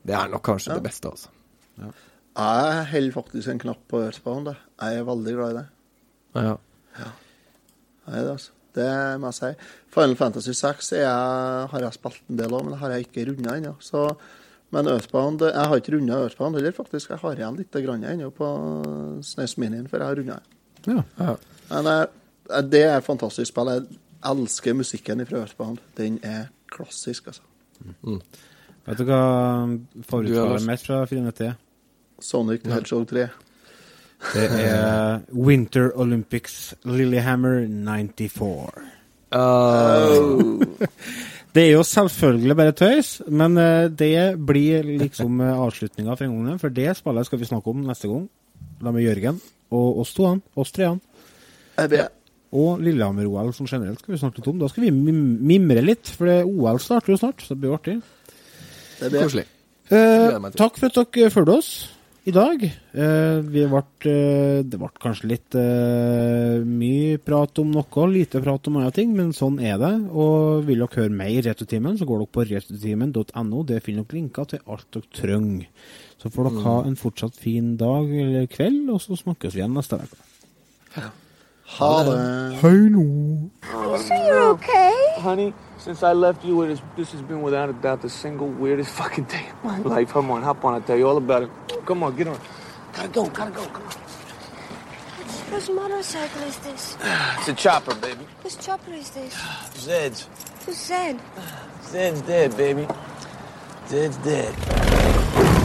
S3: Det er nok kanskje
S2: Ja.
S3: det beste, altså.
S2: Jeg holder faktisk en knapp på Earthbound. jeg. Jeg er veldig glad i det.
S3: Ja. ja.
S2: Jeg er det, altså. Det må jeg si. Final Fantasy 6 er jeg, har jeg spilt en del av, men det har jeg ikke runda ennå. Så- Men Earthbound Jeg har ikke runda Earthbound heller, faktisk. Jeg har igjen litt grann ennå på SNES Minien, for jeg har runda.
S1: Ja. Ja.
S2: Men eh, det er et fantastisk spill. Jeg elsker musikken fra Earthbound. Den er klassisk, altså.
S1: Vet du hva
S2: er Lars.
S1: mitt fra 94?
S2: Sonic the Hedgehog 3.
S1: Det er Winter Olympics Lillehammer 94.
S2: Oh.
S1: det er jo selvfølgelig bare tøys, men eh, det blir liksom uh, avslutninga for en gang, for det spillet skal vi snakke om neste gang. La med Jørgen og oss to, oss treene.
S2: Jeg ber.
S1: Og Lillehammer-OL som generelt skal vi snakke litt om. Da skal vi mim mimre litt, for det OL starter jo snart, så det blir artig.
S2: Det blir
S3: Koselig.
S1: Eh, takk for at dere fulgte oss i dag. Eh, vi ble, eh, det ble kanskje litt eh, mye prat om noe, lite prat om andre ting, men sånn er det. Og vil dere høre mer i Retrotimen, så går dere på retrotimen.no. Der finner dere linker til alt dere trenger. Så får dere ha en fortsatt fin dag eller kveld, og så snakkes vi igjen neste uke.
S2: Ha det.
S1: Hei nå.
S10: So you're okay?
S17: Honey, since I left you, it is, this has been without a doubt the single weirdest fucking day of my life. Come on, hop on, I'll tell you all about it. Come on, get on. Gotta go, gotta go, come on.
S11: Whose motorcycle is this?
S17: It's a chopper, baby.
S11: Whose chopper is this?
S17: Zed's.
S11: Who's Zed?
S17: Zed's dead, baby. Zed's dead.